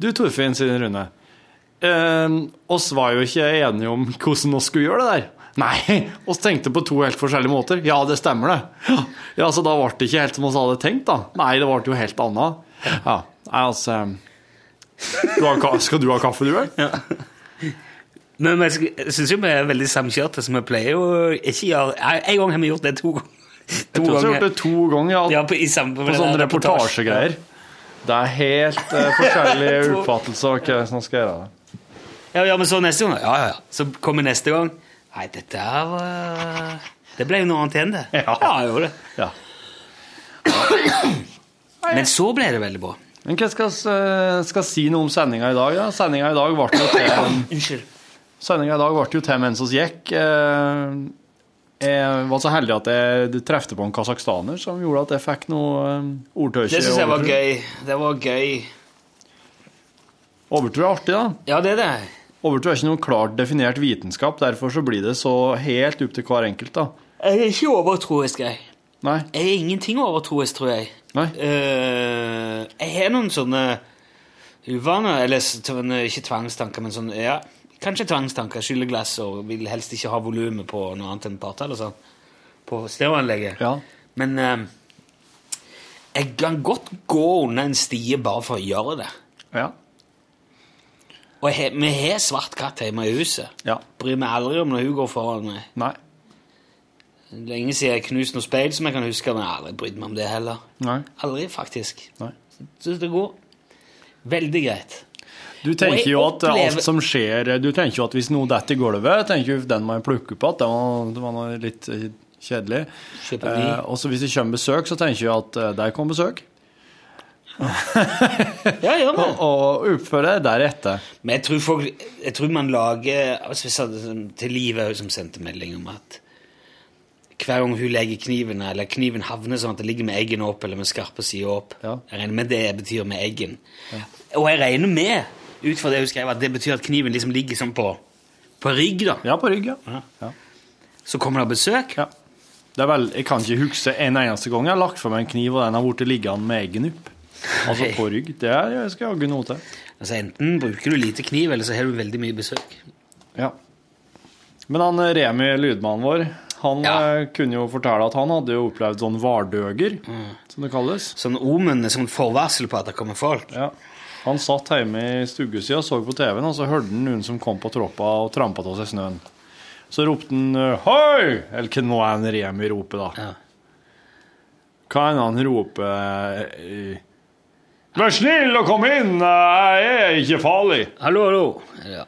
du Torfinn sier Rune. Um, oss var jo ikke enige om hvordan vi skulle gjøre det der. Nei, oss tenkte på to helt forskjellige måter. Ja, det stemmer det. Ja, så da ble det ikke helt som oss hadde tenkt, da. Nei, det ble jo helt annet. Ja, altså um, du har, Skal du ha kaffe, du, vel? Men jeg syns jo vi er veldig samkjørte, så vi pleier jo ikke gjøre En gang har vi gjort det to ganger. Jeg tror vi har gjort det to ganger, ja. Ja, på, i samme, på sånne reportasjegreier. Det er helt uh, forskjellige oppfattelser Ok, sånn skal jeg gjøre det. Ja, ja, men så neste gang. Ja, ja, ja. Så kommer neste gang. Nei, dette her var Det ble jo noe annet igjen, det. Ja, jeg gjorde det. Ja. Men så ble det veldig bra. Men hva skal vi skal si noe om sendinga i dag? da? Sendinga i dag ble jo til Unnskyld. Sendinga i dag ble jo til mens vi gikk. Eh, Jeg var så heldig at jeg trefte på en kasakhstaner som gjorde at jeg fikk noe eh, ordtøyse. Det syns jeg var gøy. Det var gøy. Overtro er artig, da. Ja, det er det. Overtro er ikke noe klart definert vitenskap, derfor så blir det så helt opp til hver enkelt, da. Jeg er ikke overtroisk, jeg. Nei. Jeg er ingenting overtroisk, tror jeg. Nei. Eh, jeg har noen sånne uvaner, eller sånne- ikke tvangstanker, men sånn, ja, kanskje tvangstanker. Skyldeglass og vil helst ikke ha volumet på noe annet enn parter Eller sånn. På stereoanlegget. Ja. Men eh, jeg kan godt gå under en stie bare for å gjøre det. Ja. Og jeg, vi har svart katt hjemme i huset. Ja. Bryr meg aldri om når hun går foran meg. Nei. Lenge siden jeg knuste noe speil som jeg kan huske, men jeg har aldri brydd meg om det heller. Nei. Aldri, faktisk. Nei. Så det går veldig greit. Du tenker jo at opplever- alt som skjer Du tenker jo at hvis noe detter i gulvet, tenker du den må jeg plukke på igjen, det var, det var noe litt eh, kjedelig. Eh, og så hvis det kommer besøk, så tenker jeg at eh, der kom besøk. Ja, gjør man Og, og oppføre deg deretter. Men jeg tror, folk, jeg tror man lager altså sånn, Til Liv òg, som sendte melding om at hver gang hun legger kniven, eller kniven havner sånn at det ligger med eggen opp, eller med skarpe sider opp Ja. Jeg regner med det betyr med eggen. Og jeg regner med, ut fra det hun skrev, at det betyr at kniven liksom ligger sånn på, på rygg, da. Ja, på rygg, ja. Ja. Ja. Så kommer det besøk. ja. Det er vel, jeg kan ikke huske en eneste gang jeg har lagt for meg en kniv, og den har blitt liggende med eggen opp. Altså på rygg. Det er, jeg skal jaggu noe til. Altså Enten bruker du lite kniv, eller så har du veldig mye besøk. Ja. Men han Remi, lydmannen vår, han Ja. eh, kunne jo fortelle at han hadde jo opplevd sånn vardøger, som det kalles. Sånn omen, sånn forvarsel på at det kommer folk. Ja. Han satt hjemme i stugesida og så på TV-en, og så hørte han noen som kom på troppa og trampa av seg snøen. Så ropte han eh, 'hoi!' Eller hva nå er en Remi roper, da. Ja. Hva det han roper? i Vær snill og kom inn, jeg er ikke farlig. Hallo, hallo. Ja.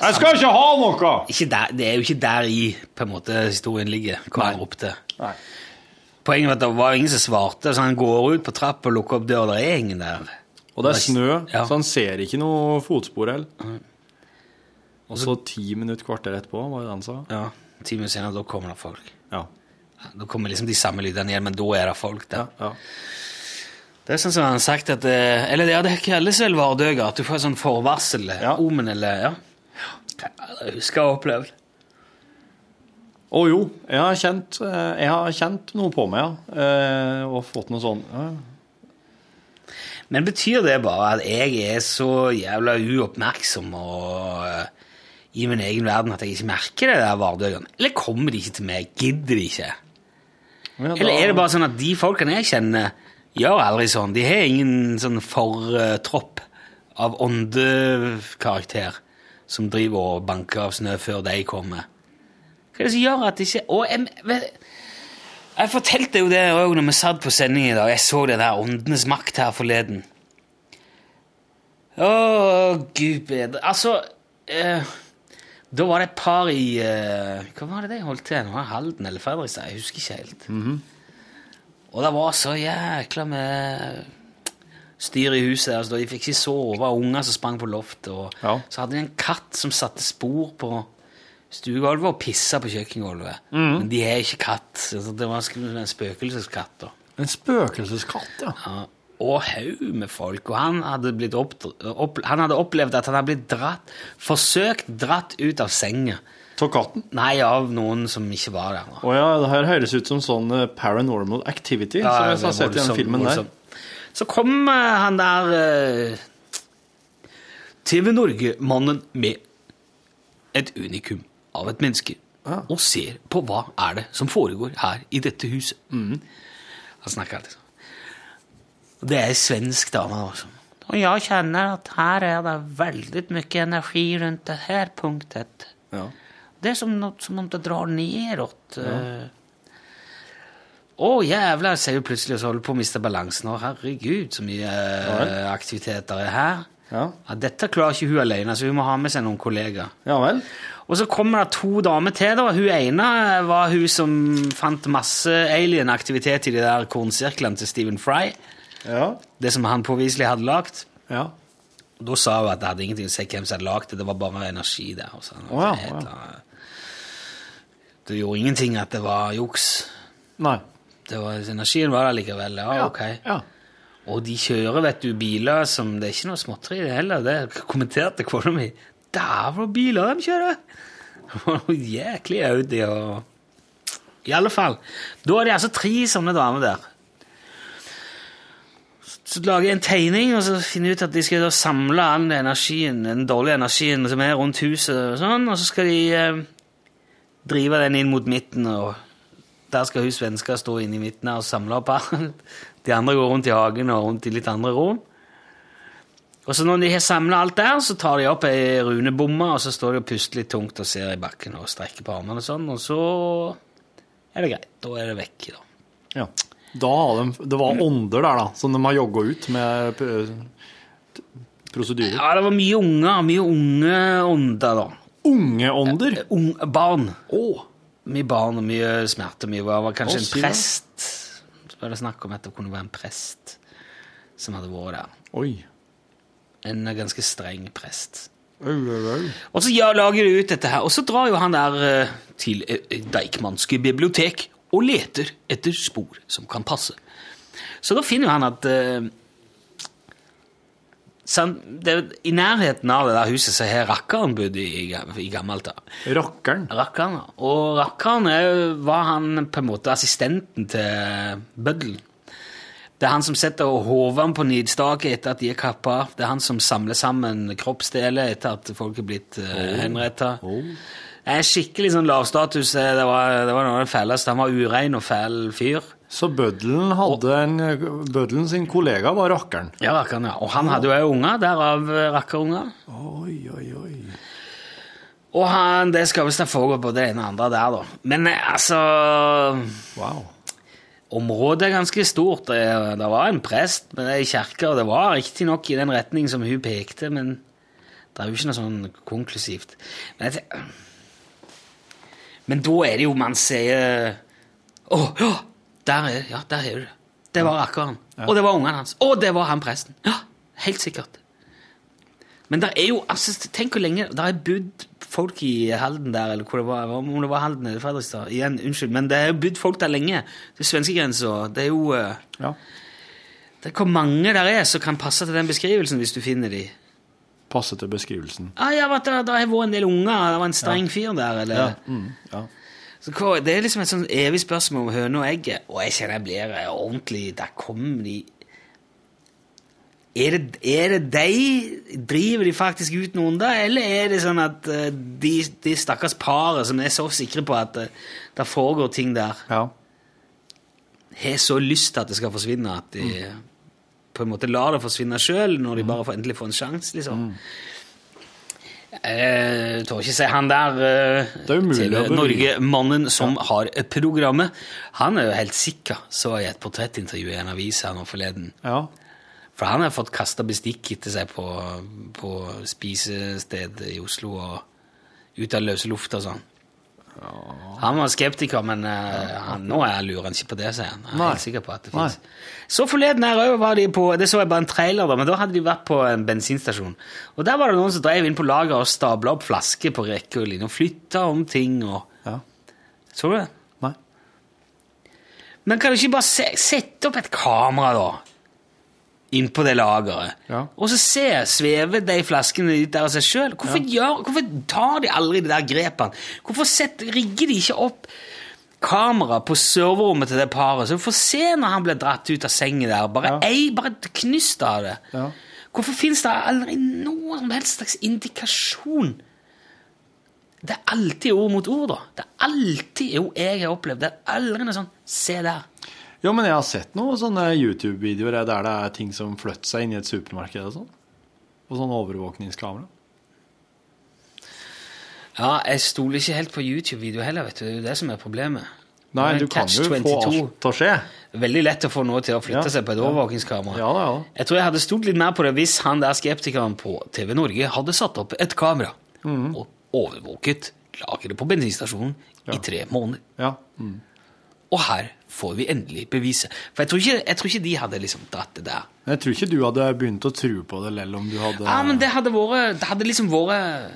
Jeg skal ikke ha noe! Ikke der, det er jo ikke der i på en måte historien ligger, hva han ropte. Nei. Poenget var at det var ingen som svarte, så han går ut på trappa og lukker opp døra. Det er ingen der. Og det er snø, Ja. så han ser ikke noe fotspor heller. Og så ti minutter, kvarter etterpå, var det han sa. Ja, Ti minutter senere, da kommer det folk. Ja. Da kommer liksom de samme lydene igjen, men da er det folk der. ja. ja. Det er sånn som han har sagt at eh, Eller ja, det kalles vel vardøger, at du får sånn forvarsel, Ja. omen eller Ja. Jeg husker jeg har opplevd. Å jo, jeg har kjent, eh, jeg har kjent noe på meg, ja. Eh, Og fått noe sånn ja. Men betyr det bare at jeg er så jævla uoppmerksom og eh, i min egen verden at jeg ikke merker det der vardøgene? Eller kommer de ikke til meg? Gidder de ikke? Ja, da- Eller er det bare sånn at de folkene jeg kjenner, gjør aldri sånn. De har ingen sånn fortropp av åndekarakter som driver og banker av snø før de kommer. Hva er det som gjør at det ikke Og jeg, vet- jeg fortalte jo det òg når vi satt på sending i dag. Jeg så det der Åndenes makt her forleden. Å, gud bedre Altså eh, Da var det et par i eh, Hva var det de holdt til? Nå var Halden eller Fredrikstad? Jeg husker ikke helt. Og det var så jækla med styr i huset. Altså, de fikk ikke sove, og unger som sprang på loftet. Og Ja. Så hadde de en katt som satte spor på stuegulvet og pissa på kjøkkengulvet. Men de er ikke katt. Altså, det var en spøkelseskatt. da. En spøkelseskatt, ja. Ja, og haug med folk. Og han hadde, opp, opp, han hadde opplevd at han hadde blitt dratt, forsøkt dratt ut av senga. Av katten? Nei, av noen som ikke var der. Å ja, det her høres ut som sånn eh, paranormal activity, Ja, som jeg har sett i den voldsomt, filmen der. Så kom eh, han der eh, TV Norge-mannen med et unikum av et menneske og ser på hva er det som foregår her i dette huset. Mm. Han snakker alltid sånn. Det er ei svensk dame. Også. Og jeg kjenner at her er det veldig mye energi rundt det her punktet. Ja. Det er som, som om det drar nedåt. eh. Å, jævla, ser du plutselig, og så holder på å miste balansen. Å, herregud, så mye eh, aktiviteter er her. Ja. Ja, dette klarer ikke hun alene, så hun må ha med seg noen kollegaer. ja vel. Og så kommer det to damer til. da. Hun ene var hun som fant masse alien-aktivitet i de der kornsirklene til Stephen Fry. Ja. Det som han påviselig hadde lagd. Ja. Da sa hun at det hadde ingenting å si hvem som hadde lagd det, det var bare energi der. Og sånn. Å ja, Et å ja. Det gjorde ingenting at det var juks. Nei. Det var, energien var der likevel. Ja, ok. Ja. Og de kjører, vet du, biler som Det er ikke noe småtteri i det heller. Det kommenterte kona mi. Dæven, biler de kjører! Jæklig Audi og I alle fall. Da er det altså tre sånne damer der. Så lager jeg en tegning, og så finner jeg ut at de skal samle all energien, den dårlige energien som er rundt huset, og sånn, og så skal de eh, drive den inn mot midten, og der skal hun svenska stå inne i midten og samle opp alt. De andre går rundt i hagen og rundt i litt andre rom. Og så når de har samla alt der, så tar de opp ei runebomme, og så står de og puster litt tungt og ser i bakken og strekker på armene og sånn, og så er det greit. Da er det vekk, da. ja. Da har de, det var ånder der, da, som de har jogga ut med eh, prosedyrer. Ja, det var mye unger, mye unge ånder, da. Unge ånder? Ung, barn. Mye barn og mye smerte. Mye var, var kanskje Også, en prest. Så var det snakk om at det kunne være en prest som hadde vært der. Oi. En ganske streng prest. Au, au, au. Og så ja, lager de ut dette her, og så drar jo han der eh, til eh, Deichmanske bibliotek og leter etter spor som kan passe. Så da finner jo han at san- det, I nærheten av det der huset så har rakkeren bodd i, i gammelt. Rakkeren? Rakkeren. Og rakkeren er- var han på en måte assistenten til bøddelen. Det er han som setter hovene på nidstaket etter at de er kappa. Det er han som samler sammen kroppsdeler etter at folk er blitt uh, henretta. Det er skikkelig sånn lavstatus. eh, Det var, det var noe av det fæleste. Han var urein og fæl fyr. Så bøddelen hadde en Bøddelen sin kollega var rakkeren? Ja, rakkeren, ja. Og han hadde jo òg unger, derav eh, rakkerunger. Oi, oi, oi. Og han, det skal visst ha foregått på det ene og andre der, da. Men eh, altså Wow. Området er ganske stort. Det, det var en prest med det i kirka, og det var riktignok i den retning som hun pekte, men det er jo ikke noe sånn konklusivt. Men, jeg, men da er det jo man sier Å, ja! Der er, ja, der er du. Det var rakkeren. Og det var ungene hans. Og det var han presten. Ja, helt sikkert. Men det er jo altså, Tenk hvor lenge Der er bodd folk i Halden der, eller hvor det var, om det var Halden eller Fredrikstad. Igjen, unnskyld, men det er jo bodd folk der lenge. Det er svenskegrensa. Det er jo eh, Ja. det er Hvor mange der er som kan passe til den beskrivelsen, hvis du finner de? Passe til beskrivelsen. Ah, ja, Det har vært en del unger, det var en streng fyr der, eller Ja. Mm, ja. Så hva, Det er liksom et sånn evig spørsmål om høne og egget. Og jeg kjenner jeg blir eh, ordentlig Der kommer de er det, er det de Driver de faktisk ut noen da, eller er det sånn at eh, de, de stakkars paret som er så sikre på at eh, det foregår ting der ja. har så lyst til at det skal forsvinne, at de på en måte lar det forsvinne sjøl når de bare får endelig får en sjanse, liksom. Jeg tør ikke si han der eh, Det er umulig til. Norge-mannen som har programmet. Han er jo helt sikker, så jeg i et portrettintervju i en avis her nå forleden. Ja. For han har fått kasta bestikk etter seg på, på spisested i Oslo og ut av løse luft og sånn. Han var skeptiker, men uh, han, nå er lurer han ikke på det, sier han. Jeg er helt sikker på at det finnes. Så forleden her òg var de på Det så jeg bare en trailer, da, men da hadde de vært på en bensinstasjon. Og der var det noen som drev inn på lageret og stabla opp flasker på rekke og linje og flytta om ting og Ja. Så du det? Nei. Men kan du ikke bare se, sette opp et kamera, da? Innpå det lageret. Ja. Og så se, svever de flaskene ut der av seg sjøl. Hvorfor, ja. hvorfor tar de aldri de der grepene? Hvorfor set, rigger de ikke opp kamera på serverrommet til det paret, så du får se når han blir dratt ut av sengen der? Bare, Ja. ei, bare et knyst av det. Ja. Hvorfor fins det aldri noen som helst slags indikasjon? Det er alltid ord mot ord, da. Det er alltid jo jeg har opplevd. Det er aldri noe sånn Se der. Jo, men jeg har sett noen sånne YouTube-videoer der det er ting som flytter seg inn i et supermarked og sånn. Og sånn overvåkningskamera. Ja, jeg stoler ikke helt på YouTube-video heller, vet du. Det er jo det som er problemet. Nei, du kan jo få alt til å skje. Veldig lett å få noe til å flytte Ja, seg på et ja. overvåkingskamera. Ja ja. Jeg tror jeg hadde stolt litt mer på det hvis han der skeptikeren på TV Norge hadde satt opp et kamera mm. og overvåket lageret på bensinstasjonen i tre måneder. Ja. Mm. Og her får vi endelig beviset. For jeg tror ikke, jeg tror ikke de hadde liksom dratt det der. Jeg tror ikke du hadde begynt å tro på det lell om du hadde Ja, men det hadde, vært, det hadde liksom vært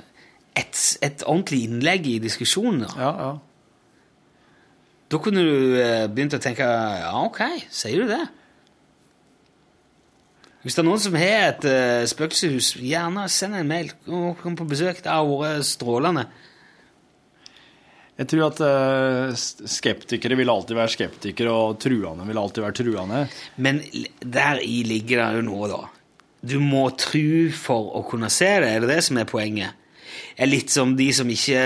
et, et ordentlig innlegg i diskusjonen. da. Ja, ja. Da kunne du eh, begynt å tenke ja, ok, sier du det? Hvis det er noen som har et uh, spøkelseshus, gjerne send en mail. Kom på besøk. Det har vært strålende. Jeg tror at eh, skeptikere vil alltid være skeptikere, og truende vil alltid være truende. Men deri ligger det jo noe, da. Du må tru for å kunne se det. Er det det som er poenget? Det Er litt som de som ikke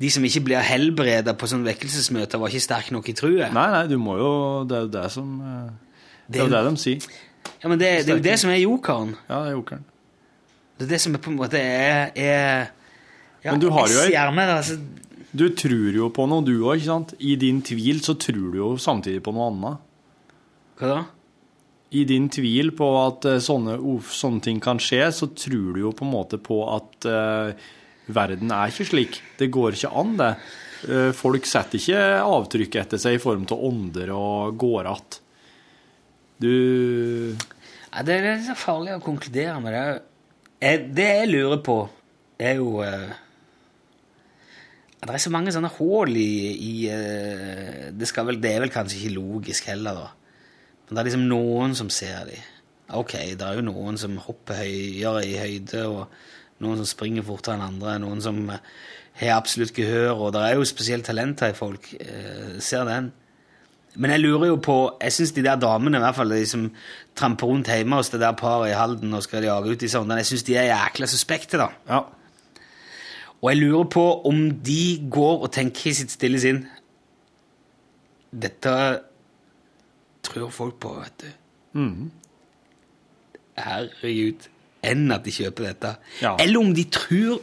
de som ikke blir helbreda på sånne vekkelsesmøter, var ikke sterke nok i truet. Nei, nei, du må jo Det er jo det som eh, Det er jo det de sier. Ja, men det, det er jo det som er jokeren. Ja, det er jokeren. Det er det som er på en måte er, er ja, Men du har jo meg, altså, Du tror jo på noe, du òg, ikke sant? I din tvil så tror du jo samtidig på noe annet. Hva da? I din tvil på at eh, sånne, sånne ting kan skje, så tror du jo på en måte på at uh, verden er ikke slik. Det går ikke an, det. Uh, folk setter ikke avtrykk etter seg i form av ånder og går att. Du Ja, det er så farlig å konkludere med det. Jeg, det jeg lurer på, er jo at Det er så mange sånne hull i, i eh, det, vel, det er vel kanskje ikke logisk heller, da. Men det er liksom noen som ser de. Ok, det er jo noen som hopper høyere i høyde, og noen som springer fortere enn andre, noen som eh, har absolutt gehør, og det er jo spesielt talenter i folk. eh, ser den. Men jeg lurer jo på Jeg syns de der damene, i hvert fall de som tramper rundt hjemme hos det der paret i Halden og skal jage ut i sånn, jeg syns de er jækla suspekte, da. Ja. Og jeg lurer på om de går og tenker i sitt stille sinn Dette tror folk på, vet du. Mm. Herregud. Enn at de kjøper dette. Ja. Eller om de tror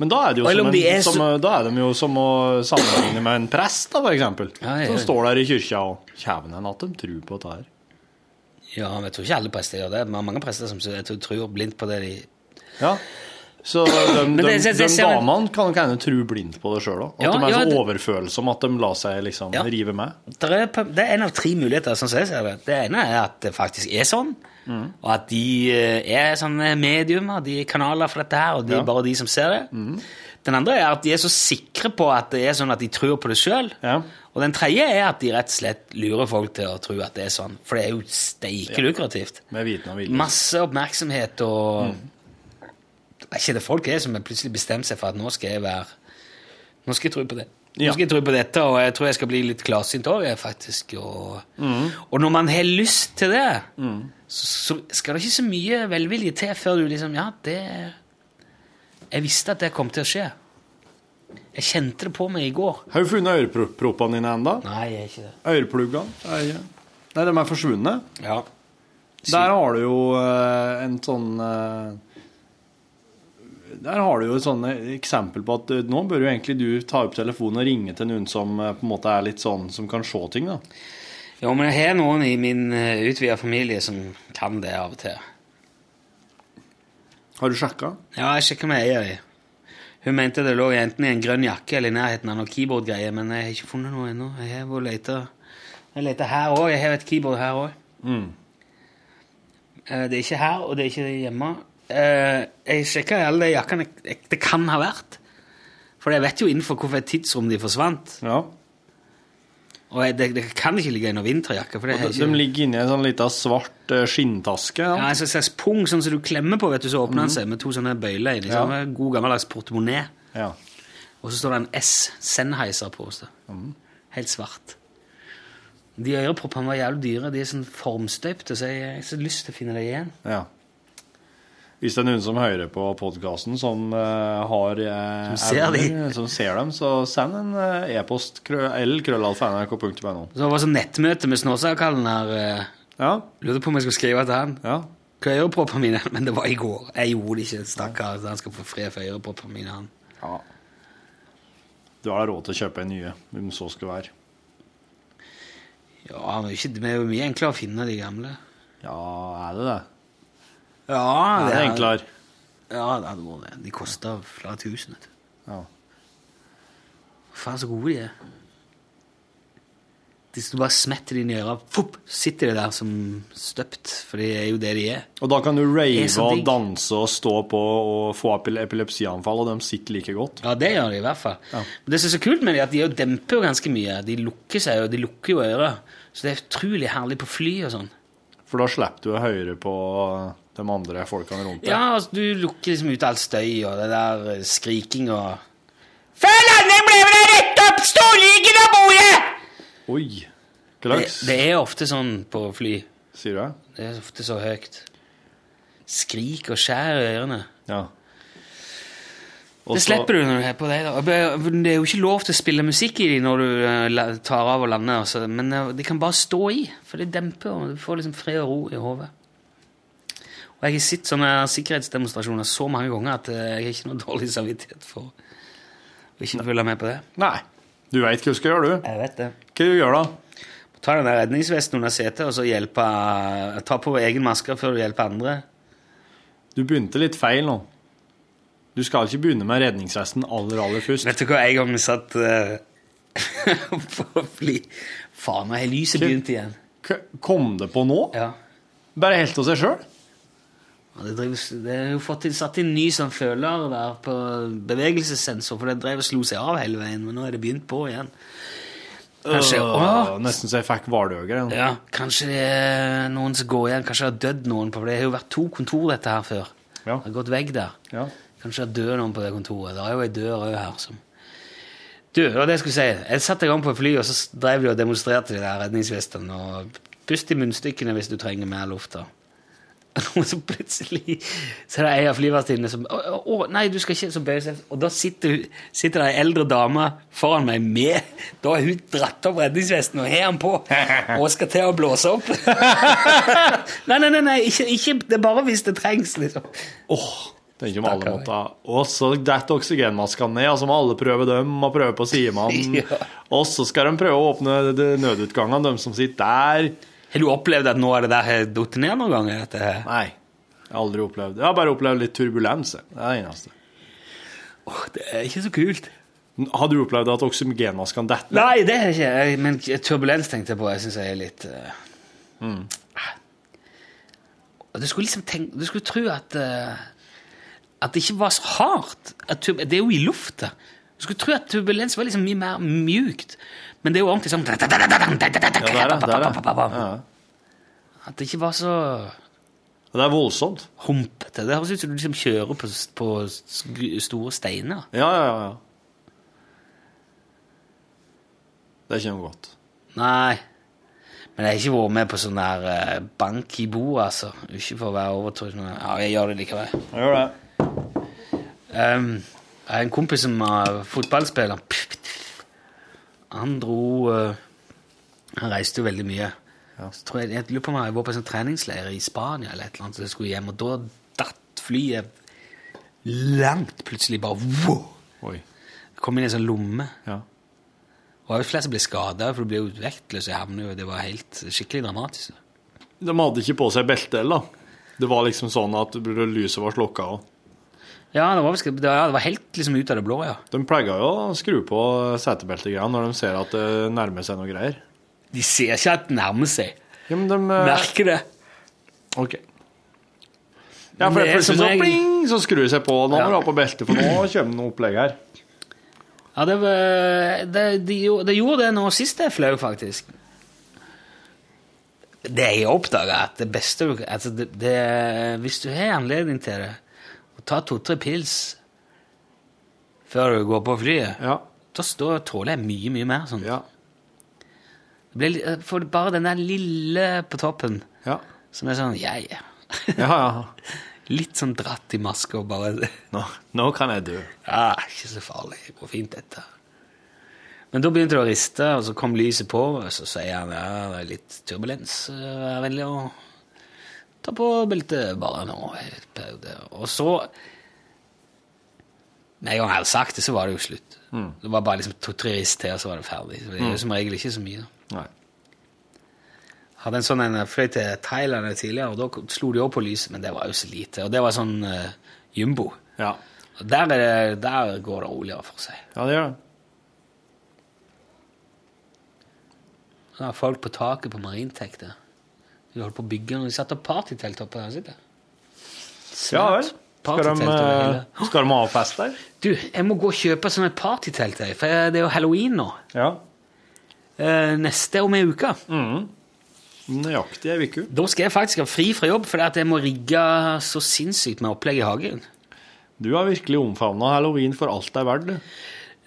Men da er, det jo som om en, de er som, så- da er de jo som å sammenligne med en prest, da, for eksempel. Ja, ja, Som står der i kyrkja og kjevner at de tror på dette her. Ja, men jeg tror ikke alle prester gjør det. Men mange prester som jeg tror, tror blindt på det de Ja. Så de, de, det- det- de damene kan nok hende tro blindt på det sjøl òg. At Ja, de er ja, så overfølsomme at de lar seg liksom Ja. rive med. Det er, det er en av tre muligheter, sånn som jeg ser det. Det ene er at det faktisk er sånn, Mm. og at de eh, er sånne mediumer, de er kanaler for dette her, og det er bare de som ser det. Mm. Den andre er at de er så sikre på at det er sånn at de tror på det sjøl. Ja. Og den tredje er at de rett og slett lurer folk til å tro at det er sånn, for det er jo steike lukrativt. Masse oppmerksomhet og Det er ikke det folk er som har plutselig bestemt seg for at nå skal jeg være Nå skal jeg tro på det. Nå skal jeg tro på dette, og jeg tror jeg skal bli litt klarsynt òg, faktisk. Og, Mm. og når man har lyst til det, så, så skal det ikke så mye velvilje til før du liksom Ja, det Jeg visste at det kom til å skje. Jeg kjente det på meg i går. Har du funnet øreproppene dine ennå? Nei, jeg er ikke det. Ørepluggene? Nei, Nei, de er forsvunnet. Ja. Der har du jo eh, en sånn eh, Der har du jo et eksempel på at eh, nå bør jo egentlig du ta opp telefonen og ringe til noen som eh, på en måte er litt sånn Som kan se ting, da. Jo, men jeg har noen i min uh, utvida familie som kan det av og til. Har du sjekka? Ja, jeg sjekka med eier i. Hun mente det lå enten i en grønn jakke eller i nærheten av noen keyboard-greier, men jeg har ikke funnet noe ennå. Jeg har leta Jeg leter her òg. Jeg har et keyboard her òg. Mm. Det er ikke her, og det er ikke hjemme. Eh, Jeg sjekka alle de jakkene det kan ha vært. For jeg vet jo innenfor hvilket tidsrom de forsvant. Ja. Og jeg, det, det kan ikke ligge i noen vinterjakke. For det Og de, ikke... de ligger inni en sånn lita svart eh, skinntaske. Ja, Ja. en slags pung sånn som du klemmer på, vet du, så åpner den seg med to sånne bøyler inni. Ja. Sånn en god gammeldags portemonné. ja. Og så står det en S, Sennheiser, på Mm. Helt svart. De øreproppene var jævlig dyre. De er sånn formstøypte, så jeg jeg har så lyst til å finne dem igjen. ja. Hvis det er noen som hører på podkasten som eh, har eh, Som ser evner, som ser dem, så send en eh, e-post krø- eller krøllalfa.nrk.no. Så det var sånn nettmøte med Snåsakallen her. Ja. Lurte på om jeg skulle skrive til han. ja. Hva er øreproppene mine? Men det var i går. Jeg gjorde det ikke, stakkar. Han skal få fred for øreproppene mine, han. ja. Du har råd til å kjøpe en nye, om så skal være. Ja, men det er jo mye enklere å finne de gamle. Ja, er det det? Ja, Er enklere? Ja, det hadde vært det. De koster flere tusen. vet du. Ja. Faen, så gode de er. Hvis du bare smetter de inn i øra, sitter de der som støpt. For det er jo det de er. Og da kan du rave og danse og stå på og få epilepsianfall, og de sitter like godt. Ja, det gjør de i hvert fall. Ja. Men det som er så kult med de, at de jo demper jo ganske mye. De lukker seg jo, de lukker jo øra. Så det er utrolig herlig på fly og sånn. For da slipper du å høre på de andre folkene rundt deg. Ja, altså, du lukker liksom ut all støy og det der eh, skriking og Før landing ble det rett opp! Stålryggen av bordet! Oi! Klaks. Det, det er ofte sånn på fly. Sier du det? Det er ofte så høyt. Skrik og skjær i ørene. Ja. Det slipper du når du er på det. da. Det er jo ikke lov til å spille musikk i dem når du eh, tar av og lander, altså. men eh, de kan bare stå i, for det demper, og du får liksom fred og ro i hodet. Og jeg har sett sånne sikkerhetsdemonstrasjoner så mange ganger at eh, jeg har ikke noe dårlig samvittighet for å ikke følge med på det. Nei. Du veit hva du skal gjøre, du. Jeg vet det. Hva du gjør da? Ta den der redningsvesten under setet, og så hjelpe Ta på egen maske før du hjelper andre. Du begynte litt feil nå. Du skal ikke begynne med redningsvesten aller, aller først. Vet du hva, en gang satt uh, på fly Faen, nå har lyset begynt igjen. Kom det på nå? Ja. Bare helt av seg sjøl? Det, er jo fått satt inn ny sånn føler der på bevegelsessensor, for det drev og slo seg av hele veien, men nå er det begynt på igjen. Kanskje, åh, Nesten så jeg fikk hvaløger. ja, kanskje det er noen som går igjen, kanskje det har dødd noen, på for det har jo vært to kontor dette her før. Ja. Det har gått vegg der. Ja. Kanskje det dør noen på det kontoret. Det er jo ei dør òg her som Du, det var det jeg skulle si. Jeg satte i gang på fly, og så drev de og demonstrerte de der redningsvestene. Og pust i munnstykkene hvis du trenger mer luft. da. Og så plutselig så er det ei av flyvertinnene som å, å, nei, du skal ikke så bøye seg. Og da sitter, sitter det ei eldre dame foran meg med Da har hun dratt opp redningsvesten og har den på og skal til å blåse opp. nei, nei, nei, nei ikke, ikke, det er bare hvis det trengs, liksom. Åh, tenk om alle måtte Og så detter oksygenmaskene ned, og så må alle prøve dem, og prøve på sidemannen. Ja. Og så skal de prøve å åpne de nødutgangene, de som sitter der. Har du opplevd at noe av det der har falt ned noen ganger? Dette? Nei. Jeg har aldri opplevd Jeg har bare opplevd litt turbulens. Det er det eneste. Åh, det er ikke så kult. Har du opplevd at oksygenmaskene detter? Nei, det har jeg ikke. Men turbulens tenkte jeg på. Jeg syns jeg er litt uh... mm. Du skulle liksom tenke Du skulle tro at uh... At det ikke var så hardt. Det er jo i lufta. Du skulle tro at turbulens var liksom mye mer mjukt. Men det er jo ordentlig sånn. At det ikke var så Det er voldsomt. humpete. Det høres ut som du liksom kjører på, på store steiner. Ja, ja, ja. Det er ikke noe godt. Nei. Men jeg har ikke vært med på sånn der eh, bank i bo, altså. Ikke for å være overtrodd. men Ja, jeg gjør det likevel. Jeg gjør det. Um, Jeg har en kompis som er fotballspiller. Han dro eh, Han reiste jo veldig mye. Så tror jeg, jeg lurer på om jeg var på en sånn treningsleir i Spania, eller et eller annet, så jeg skulle hjem, og da datt flyet langt plutselig. Bare wow! Oi. Kom inn i en sånn lomme. Ja. Og det var flere som ble skada, for du ble jo vektløs. i havna, og det var helt skikkelig dramatisk. De hadde ikke på seg belte, eller? Det var liksom sånn at lyset var slukka Og. Ja, det var, det var- helt liksom ut av det blå, ja. De pleier jo å skru på setebeltegreiene når de ser at det nærmer seg noe greier. De ser ikke at det nærmer seg. Ja, men de eh, Merker det. Ok. Ja, for Det er plutselig så, pling, så skrur det seg på. Nå må Ja. du ha på belte, for nå kommer det noe opplegg her. Ja, det, det, de, det gjorde det nå sist jeg fløy, faktisk. Det jeg oppdaga, at det beste altså det, det, Hvis du har anledning til det, ta to-tre pils før du går på flyet, Ja. da da tåler jeg mye, mye mer. sånt. Ja. Det blir, for bare den der lille på toppen Ja. som er sånn yeah, yeah. Litt sånn dratt i maska og bare Nå, nå kan jeg dø. Ja, ikke så farlig. Det går fint, dette. Men da begynte det å riste, og så kom lyset på, og så sier han ja, det er litt turbulens. eh, Vær vennlig å ta på beltet bare nå. Og så Med en gang jeg hadde sagt det, så var det jo slutt. Det var bare liksom to-tre rist til, og så var det ferdig. Så det er jo som regel ikke så mye. Nei. Hadde en sånn en fløy til Thailand tidligere, og da slo de også på lyset, men det var jo så lite. Og det var sånn uh, jumbo. Ja. Og der, er det, der går det roligere for seg. ja, det gjør det. Da er folk på taket på Marintek der. De holdt på å bygge, og de satte opp partytelt oppe der. sitter. Ja vel. Skal de, eh, skal de ha fest der? Du, jeg må gå og kjøpe sånn et partytelt, jeg, for det er jo halloween nå. Ja. Eh, Neste om ei uke. Nøyaktig ei uke. Da skal jeg faktisk ha fri fra jobb, fordi at jeg må rigge så sinnssykt med opplegg i hagen. Du har virkelig omfavna halloween for alt det er verdt.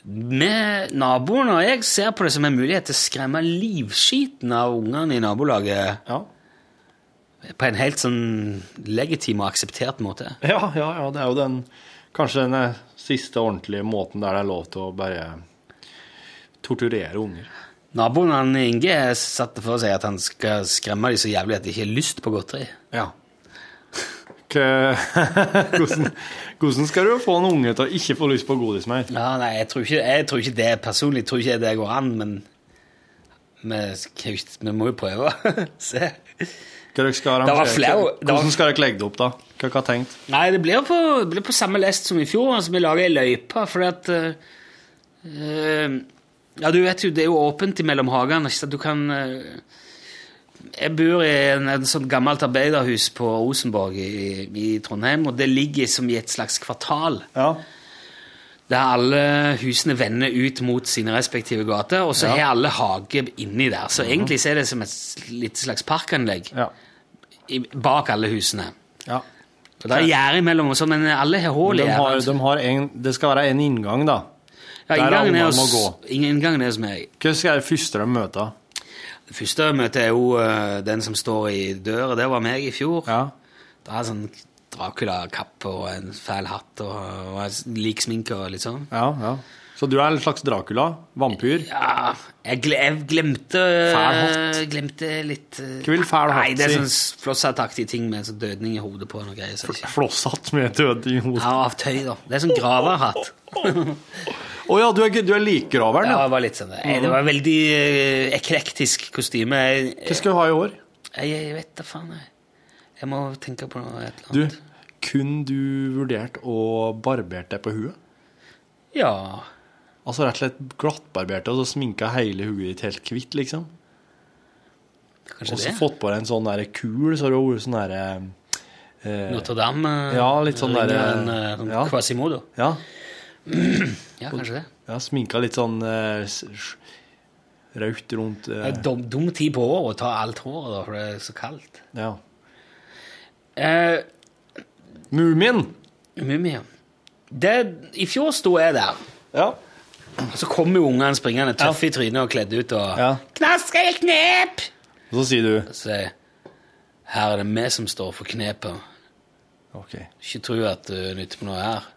Med naboene og jeg ser på det som en mulighet til å skremme livskiten av ungene i nabolaget Ja. På en helt sånn legitim og akseptert måte. Ja, ja, ja, det er jo den kanskje den siste ordentlige måten der det er lov til å bare torturere unger. Naboen han Inge satte for seg at han skal skremme dem så jævlig at de ikke har lyst på godteri. Ja. Hvordan, hvordan skal du få en unge til å ikke få lyst på godis mer? Ja, nei, jeg tror ikke, jeg tror ikke det personlig tror ikke det går an, men vi, vi må jo prøve. Se. Hva dere skal Det var arrangere? var- Hvordan skal dere legge det opp, da? Hva har dere tenkt? Nei, det blir på, det blir på samme lest som i fjor. Altså, vi lager ei løype, fordi at eh, Ja, du vet jo, det er jo åpent imellom hagene. Du kan uh, Jeg bor i en, en sånn gammelt arbeiderhus på Rosenborg i, i Trondheim, og det ligger som i et slags kvartal. Ja. Der alle husene vender ut mot sine respektive gater, og så Ja. har alle hage inni der. Så egentlig så er det som et lite slags parkanlegg Ja. I, bak alle husene. ja. Og det er gjerde imellom, og sånn, men alle har hull i De gjerdet. de det skal være en inngang, da. Ja, inngangen er, hos, inngangen er hos meg. Hva skal det første de møter? Det første møtet er jo uh, den som står i døra. Det var meg i fjor. Ja. Det er sånn Dracula-kappe og en fæl hatt og, og liksminke lik sminke og litt sånn. ja, ja. Så du er en slags Dracula? Vampyr? Ja, jeg, gle, jeg glemte Fæl. Glemte litt eh, vil fæl hatt Nei, det er sånn flosshattaktige ting med sånn dødning i hodet på. Noe greier, er Flosshatt med dødning i hodet. ja, av tøy, da. Det er sånn graverhatt. Å ja, du er, du er likgraveren, Ja, ja. det var litt sånn det. Det var veldig eh, eklektisk kostyme. Hva skal du ha i år? jeg, jeg vet da faen, jeg. Jeg må tenke på noe et eller Du, kunne du vurdert å barbere deg på huet? Ja. Altså rett og slett glattbarberte og så sminka hele hodet ditt helt hvitt, liksom? Og så fått på deg en sånn der kul, så har du vært sånn derre eh, Notre-Dame? eh, Ja, litt sånn derre en, eh, sånn ja. Quasimodo? Ja, Ja, kanskje det. ja sminka litt sånn eh, raut rundt eh, dum, dum tid på året å ta alt håret, da, for det er så kaldt. Ja. Eh, Mumien! Mumien. Det, I fjor sto jeg der, Ja. Så kommer jo ungene springende tøffe i trynet og kledd ut og ja. Knaska i knep! Og så sier du Så sier her er det vi som står for knepet. OK. Ikke tro at du nytter på noe her.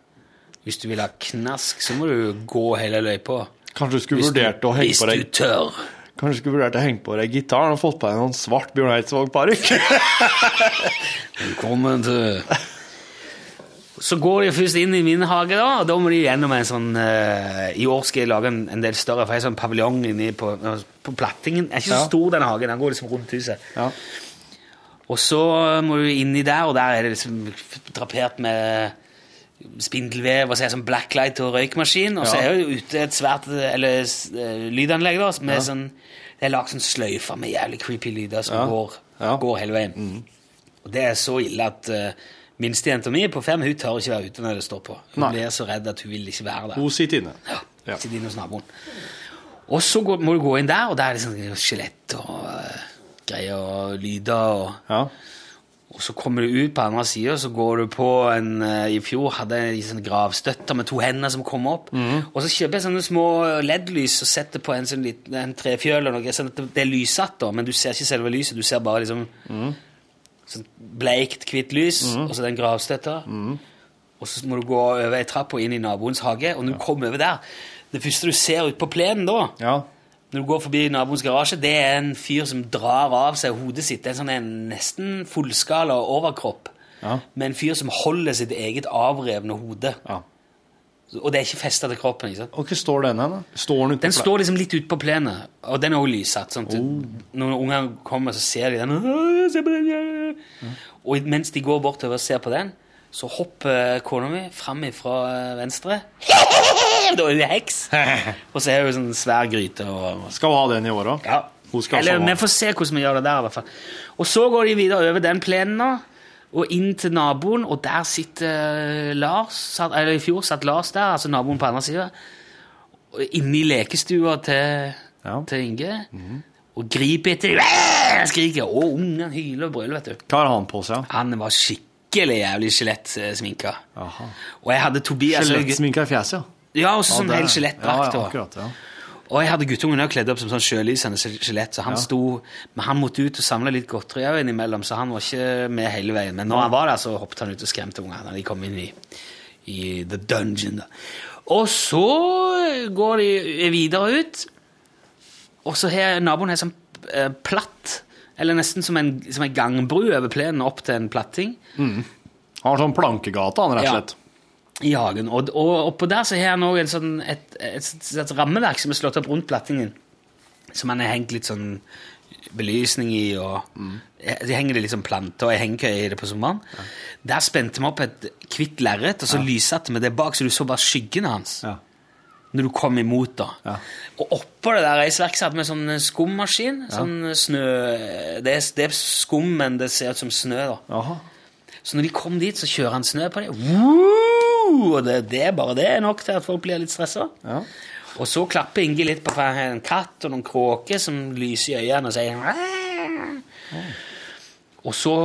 Hvis du vil ha knask, så må du gå hele løypa. Kanskje du skulle vurdert å henge på deg hvis du tør. Kanskje du skulle vurdert å henge på deg gitaren og fått på deg noen svart Bjørn Eidsvåg-parykk? Velkommen til Så går de først inn i min hage, da, og da må de gjennom en sånn uh, I år skal jeg lage en, en del større, for jeg har sånn paviljong inni på, på plattingen. Den er ikke så Ja. stor, den hagen. Den går liksom rundt huset. Ja. Og så må du inni der, og der er det liksom drapert med spindelvev, og så er det sånn blacklight og røykmaskin, og så er det jo ute et svært eller, eh, lydanlegg da, med sånn, det er lagt sånn sløyfer med jævlig creepy lyder som Ja. går, Ja. går hele veien. Og det er så ille at uh, minstejenta mi på fem, hun tør ikke være ute når det står på. Hun Nei. blir så redd at hun vil ikke være der. Hun sitter inne. Ja, Ja. sitter inne hos naboen. Og så går, må du gå inn der, og der er det sånn skjelett og uh, greier og lyder og Ja. og så kommer du ut på andre sida, så går du på en eh, I fjor hadde jeg en sånn gravstøtter med to hender som kom opp. Og så kjøper jeg sånne små LED-lys og setter på en sånn liten en trefjøl eller noe, sånn at det- det er lysete, men du ser ikke selve lyset. Du ser bare liksom sånn bleikt, hvitt lys, og så den gravstøtta. Og så må du gå over ei trapp og inn i naboens hage, og når du kommer over der Det første du ser ut på plenen da, ja. når du går forbi naboens garasje, det er en fyr som drar av seg hodet sitt. Det er en sånn en nesten fullskala overkropp. Ja. Med en fyr som holder sitt eget avrevne hode. ja. Og det er ikke festa til kroppen. ikke sant? Og hva står den hen? da? Står den ute Den på står liksom litt ute på plenen, og den er også lyssatt. Sånn at Når unger kommer, så ser de den. «Åh, Se på den ja. Og mens de går bortover og ser på den, så hopper kona mi fram fra venstre. Da er hun heks! Og så er jo sånn svær gryte. og Skal hun ha den i år òg? ja. Hun skal Eller ha- vi får se hvordan vi gjør det der, i hvert fall. Og så går de videre over den plenen nå, og inn til naboen, og der sitter Lars satt, Eller i fjor satt Lars der, altså naboen på andre sida, inne i lekestua til, Ja. til Inge, og griper etter dem. Skriker, og ungen hyler og brøler, vet du. Hva har han på seg? Han var skikkelig jævlig skjelettsminka. Og jeg hadde Tobias Skjelettsminka i fjeset, ja. Ja, også sånn helt skjelettdrakt. Ja, ja, akkurat, ja. Og jeg hadde guttungen kledd opp som sånn sjølysende skjelett, så han sto Men han måtte ut og samle litt godteri innimellom, så han var ikke med hele veien. Men når han var der, så hoppet han ut og skremte ungene når de kom inn i, i the dungeon. da. Og så går de videre ut, og så har naboen en sånn eh, platt Eller nesten som en, som en gangbru over plenen opp til en platting. Han har sånn plankegate, han, rett og Ja. I hagen. Og, og oppå der så har han også sånn, et, et, et, et rammeverk som er slått opp rundt plattingen. Som han har hengt litt sånn belysning i, og de henger det sånn planter og hengekøye i det på sommeren. Der spente vi opp et hvitt lerret, og så lyssatte vi det bak, så du så bare skyggene hans. Ja. Når du kom imot, da. Ja. Og oppå det der reisverket satt vi sånn skummaskin. Sånn snø det er, det er skum, men det ser ut som snø, da. Aha. Så når de kom dit, så kjører han snø på det. Og det, det er bare det er nok til at folk blir litt stressa. Ja. Og så klapper Inge litt på en katt og noen kråker som lyser i øynene og sier «Åh!» Og så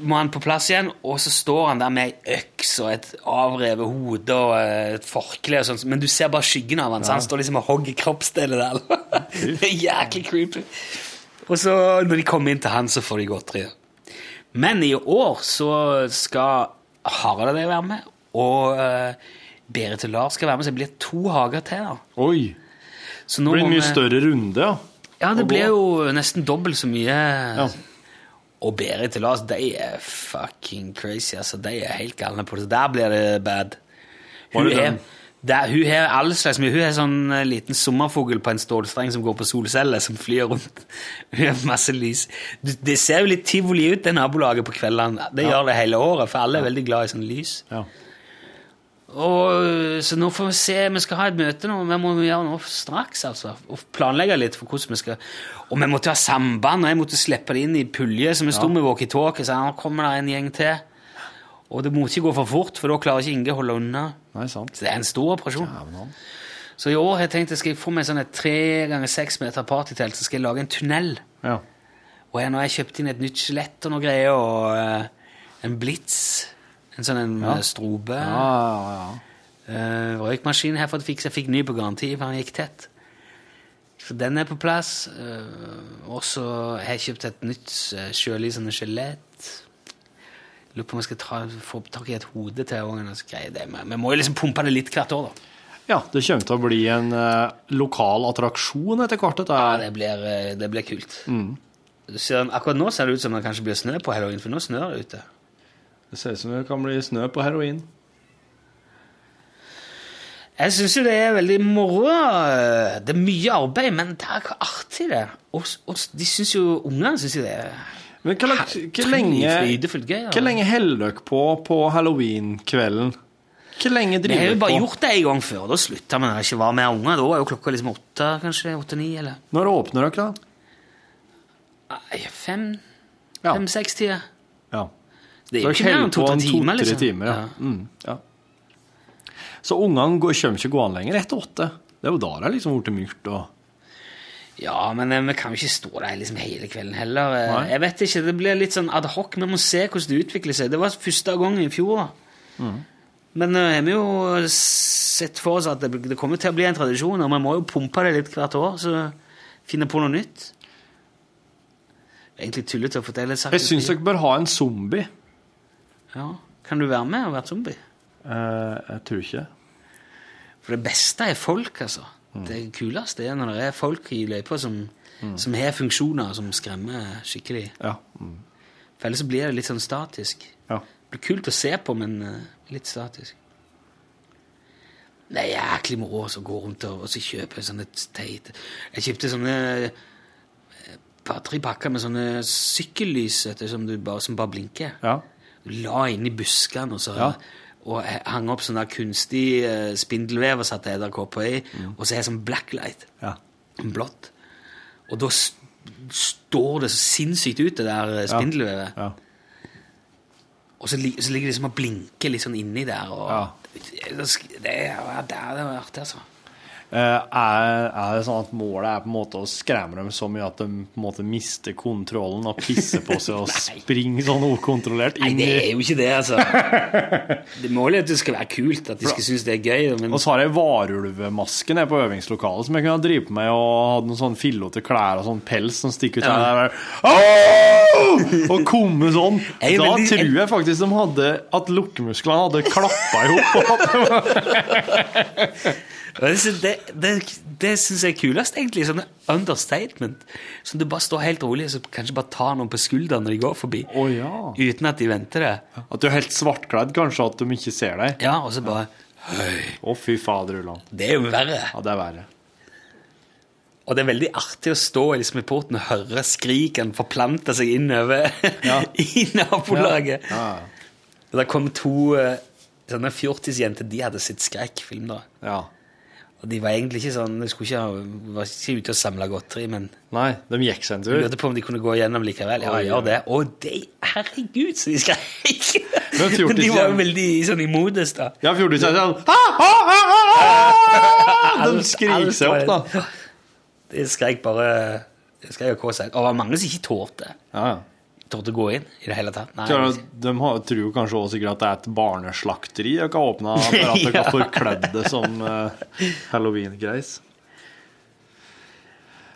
må han på plass igjen, og så står han der med ei øks og et avrevet hode og eh, et forkle og sånt, men du ser bare skyggen av han, så han står liksom og hogger kroppsdeler der. det er jæklig creepy. Og så når de kommer inn til han, så får de godteri. Men i år så skal Harald og jeg være med, og uh, Berit og Lars skal være med, så det blir to hager til. da. Oi. Så Det blir en mye vi- større runde, ja. Ja, det blir jo nesten dobbelt så mye. Ja. Og Berit og Lars, de er fucking crazy. altså. De er helt galne på det. Så der blir det bad. Hun det er, der, hun har all slags mye. Hun er sånn eh, liten sommerfugl på en stålstreng som går på solceller, som flyr rundt. Hun har masse lys. Det ser jo litt tivoli ut, det nabolaget på kveldene. Det gjør det hele året, for alle er veldig glad i sånn lys. Ja. Og, så nå får vi se, vi skal ha et møte nå, vi må gjøre noe straks, altså. Og planlegge litt for hvordan vi skal Og vi måtte ha samband, og jeg måtte slippe det inn i pulje, så vi sto med walkietalkie, så nå kommer det en gjeng til. Og det må ikke gå for fort, for da klarer ikke Inge å holde unna. Nei, sant. Så det er en stor operasjon. Så i år har jeg tenkt at skal jeg få meg sånn et tre ganger seks meter partytelt, så skal jeg lage en tunnel. Ja. Og jeg, nå har jeg kjøpt inn et nytt skjelett og noe greier, og uh, en blitz. En sånn en Ja. eh, strobe. Ja, ja. Uh, røykmaskinen her for å fikse. Jeg fikk ny på garanti, for han gikk tett. Så den er på plass. eh, og så har jeg kjøpt et nytt uh, sjølysende skjelett. Lurer på om jeg skal ta, få tak i et hode til ungen. og så greier det. Men Vi må jo liksom pumpe det litt hvert år, da. Ja, det kommer til å bli en uh, lokal attraksjon etter hvert, Ja, det blir, det blir kult. Mm. ser, akkurat nå ser det ut som det kanskje blir snø på halloween, for nå snør det ute. Det ser ut som det kan bli snø på heroin. Jeg syns jo det er veldig moro. eh, Det er mye arbeid, men det er ikke artig, det. Og, og de syns jo Ungene syns jo det er Men hva, hvor lenge, hvor lenge holder dere på på halloween-kvelden? Hvor lenge driver dere på? Vi har jo bare på? gjort det en gang før. Da slutta vi ikke var mer unger. Da var jo klokka liksom åtte, kanskje. Åtte-ni, eller Når åpner dere, da? Fem, fem-seks-tida. ja. Det er jo ikke mer enn to-tre timer, liksom. timer, ja. Mm, ja. Så ungene kommer ikke gående lenger etter åtte? Det er jo da det er liksom blitt mørkt og Ja, men eh, vi kan jo ikke stå der liksom hele kvelden heller. Eh, Nei. Jeg vet ikke, Det blir litt sånn ad hoc. Vi må se hvordan det utvikler seg. Det var første gang i fjor. Mm. Men uh, vi har jo sett for oss at det, det kommer til å bli en tradisjon, og vi må jo pumpe det litt hvert år, så finne på noe nytt. Egentlig tullete å fortelle. Jeg syns dere bør ha en zombie. Ja. Kan du være med og være zombie? Eh, jeg tror ikke. For det beste er folk, altså. Mm. Det kuleste er når det er folk i løypa som, som har funksjoner som skremmer skikkelig. Ja. Mm. For ellers så blir det litt sånn statisk. ja. Det blir kult å se på, men eh, litt statisk. Det er jæklig moro å gå rundt og, og så kjøpe sånne teite Jeg kjøpte sånne eh, par-tre pakker med sånne sykkellys du, som, du bare, som bare blinker. ja. La inn i buskene og så Ja. og hang opp sånn der kunstig eh, spindelvev og satte edderkopper i, og så er det sånn blacklight, ja. blått. Og da står det så sinnssykt ut, det der eh, spindelvevet. ja. Og så, så ligger det liksom og blinker litt sånn inni der. Og Ja. det, det, det, det er artig, altså. Eh, er, er det sånn at målet er på en måte å skremme dem så mye at de på en måte mister kontrollen og pisser på seg og springer sånn ukontrollert Nei, det er jo ikke det, altså. Det målet er at det skal være kult, at de skal synes det er gøy. Men Og så har jeg varulvmaske nede på øvingslokalet som jeg kunne ha drevet på med og hadde noen sånn fillete klær og sånn pels som stikker ut. Ja. der, Og komme sånn. Er Da de, tror jeg faktisk de hadde at lukkemusklene hadde klappa i hop. Det, det, det, det syns jeg er kulest, egentlig. Sånne understatement. Som du bare står helt rolig og kanskje bare tar noen på skulderen når de går forbi. Oh, ja. Uten at de venter det. At du er helt svartkledd, kanskje, at de ikke ser deg. Ja, og så bare Å, fy fader, Ulland. Det er jo verre. Ja, det er verre. Og det er veldig artig å stå liksom, i porten og høre skriken forplante seg innover Ja. i nabolaget. Ja, Og Det kom to eh, sånne fjortisjenter. De hadde sett skrekkfilm. da. ja. Og de var egentlig ikke sånn, de skulle ikke, ha- var ikke ute og samle godteri, men Nei, de gikk seg en de tur. lurte på om de kunne gå gjennom likevel. Ja, gjør det. Å, de, herregud, så de skrek! Men Men de var jo veldig sånn i modus, da. Ja, er sånn ah, ah, ah, ah! De skrek seg opp, da. De skrek bare de skrek og kåsa. Og det var mange som ikke tålte Ja, ja. Tålte å gå inn i det hele tatt. Nei, Klar, De har, tror kanskje også sikkert at det er et barneslakteri dere har åpna, for at dere har forkledd det som uh, halloween-greis.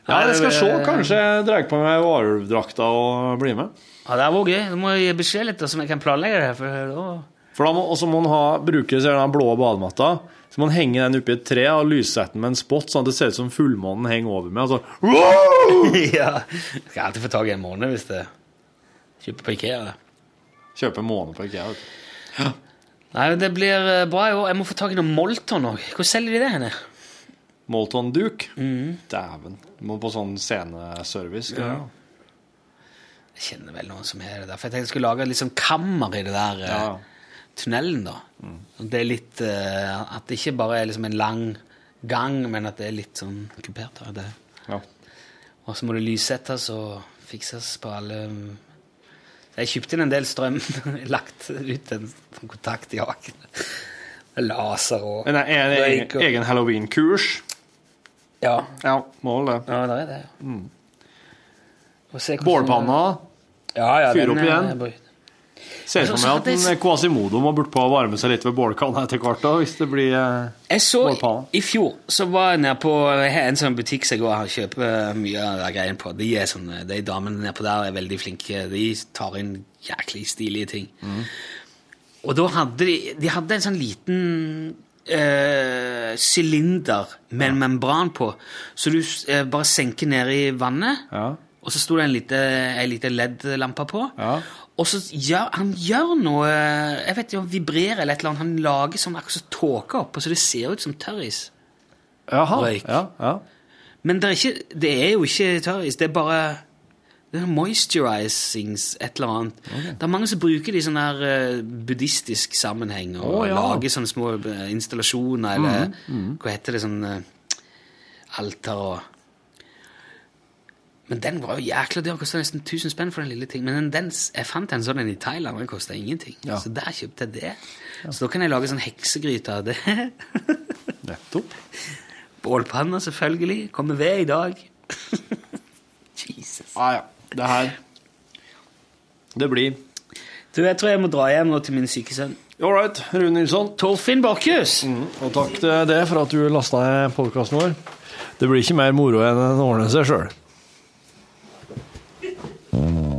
Ja, jeg skal se. Kanskje jeg drar på meg varulvdrakta og blir med. Ja, det er vært gøy. Du må gi beskjed litt, så vi kan planlegge det. For da... For da må, også må man ha, bruke så den blå badematta. Så må man henge den oppi et tre og lyssette den med en spott, sånn at det ser ut som fullmånen henger over meg. Altså, wow! ja. Skal alltid få tak i en måned hvis det kjøper på Ikea. det. Kjøpe en måned på IKEA. vet du. Nei, det blir eh, bra i år. Jeg må få tak i noe Molton òg. Hvor selger de det henne? Molton-duk. Dæven. Må på sånn sceneservice. Ja. jeg. Kjenner vel noen som har det der. For jeg tenkte jeg skulle lage litt sånn kammer i det der eh, Ja. tunnelen, da. Mm. Det er litt uh, At det ikke bare er liksom en lang gang, men at det er litt sånn kupert. Det. Ja. Og så må det lyssettes og fikses på alle Jeg kjøpte inn en del strøm. Lagt ut en kontakt i haken. Laser og Men er det egen, egen halloween-kurs? Ja. Ja, Mål det. ja, det er det. Mm. Bålpanna. Ja, ja, Fyr opp igjen. Ser for meg at en Quasimodo må bort på å varme seg litt ved bålkanna etter hvert, da, hvis det blir eh, Jeg så bålpanne. I fjor så var jeg nede på en sånn butikk som jeg går og kjøper mye av de greiene på. De, er sånne, de damene nede på der er veldig flinke. De tar inn jæklig stilige ting. Og da hadde de, de hadde en sånn liten sylinder sylinder med en membran på, så du øh, bare senker ned i vannet, Ja. og så sto det en liten lite LED-lampe på. Ja. Og så gjør han gjør noe Jeg vet ikke, han vibrerer eller et eller annet. Han lager sånn akkurat som tåke oppå, så det ser ut som tørris. Jaha. Røyk. Ja, ja. Men det er, ikke, det er jo ikke tørris. Det er bare det er moisturizings et eller annet. Det er mange som bruker det i sånn her eh, buddhistisk sammenheng og oh, ja. lager sånne små eh, installasjoner eller hva heter det, sånn eh, alter og Men den var jo jækla dyr. Kosta nesten 1000 spenn for den lille ting. Men den, den, jeg fant en sånn en i Thailand, og den kosta ingenting. Ja. Så der kjøpte jeg det. Så da kan jeg lage sånn heksegryte av det. Nettopp. Bålpanna, selvfølgelig. Kommer ved i dag. Jesus. Ah, ja. Det her Det blir Du, jeg tror jeg må dra hjem nå til min syke sønn. All right, Rune Nilsson. Torfinn Borchhus! Og takk til det for at du lasta ned podkasten vår. Det blir ikke mer moro enn å ordne seg sjøl. Mm-hmm.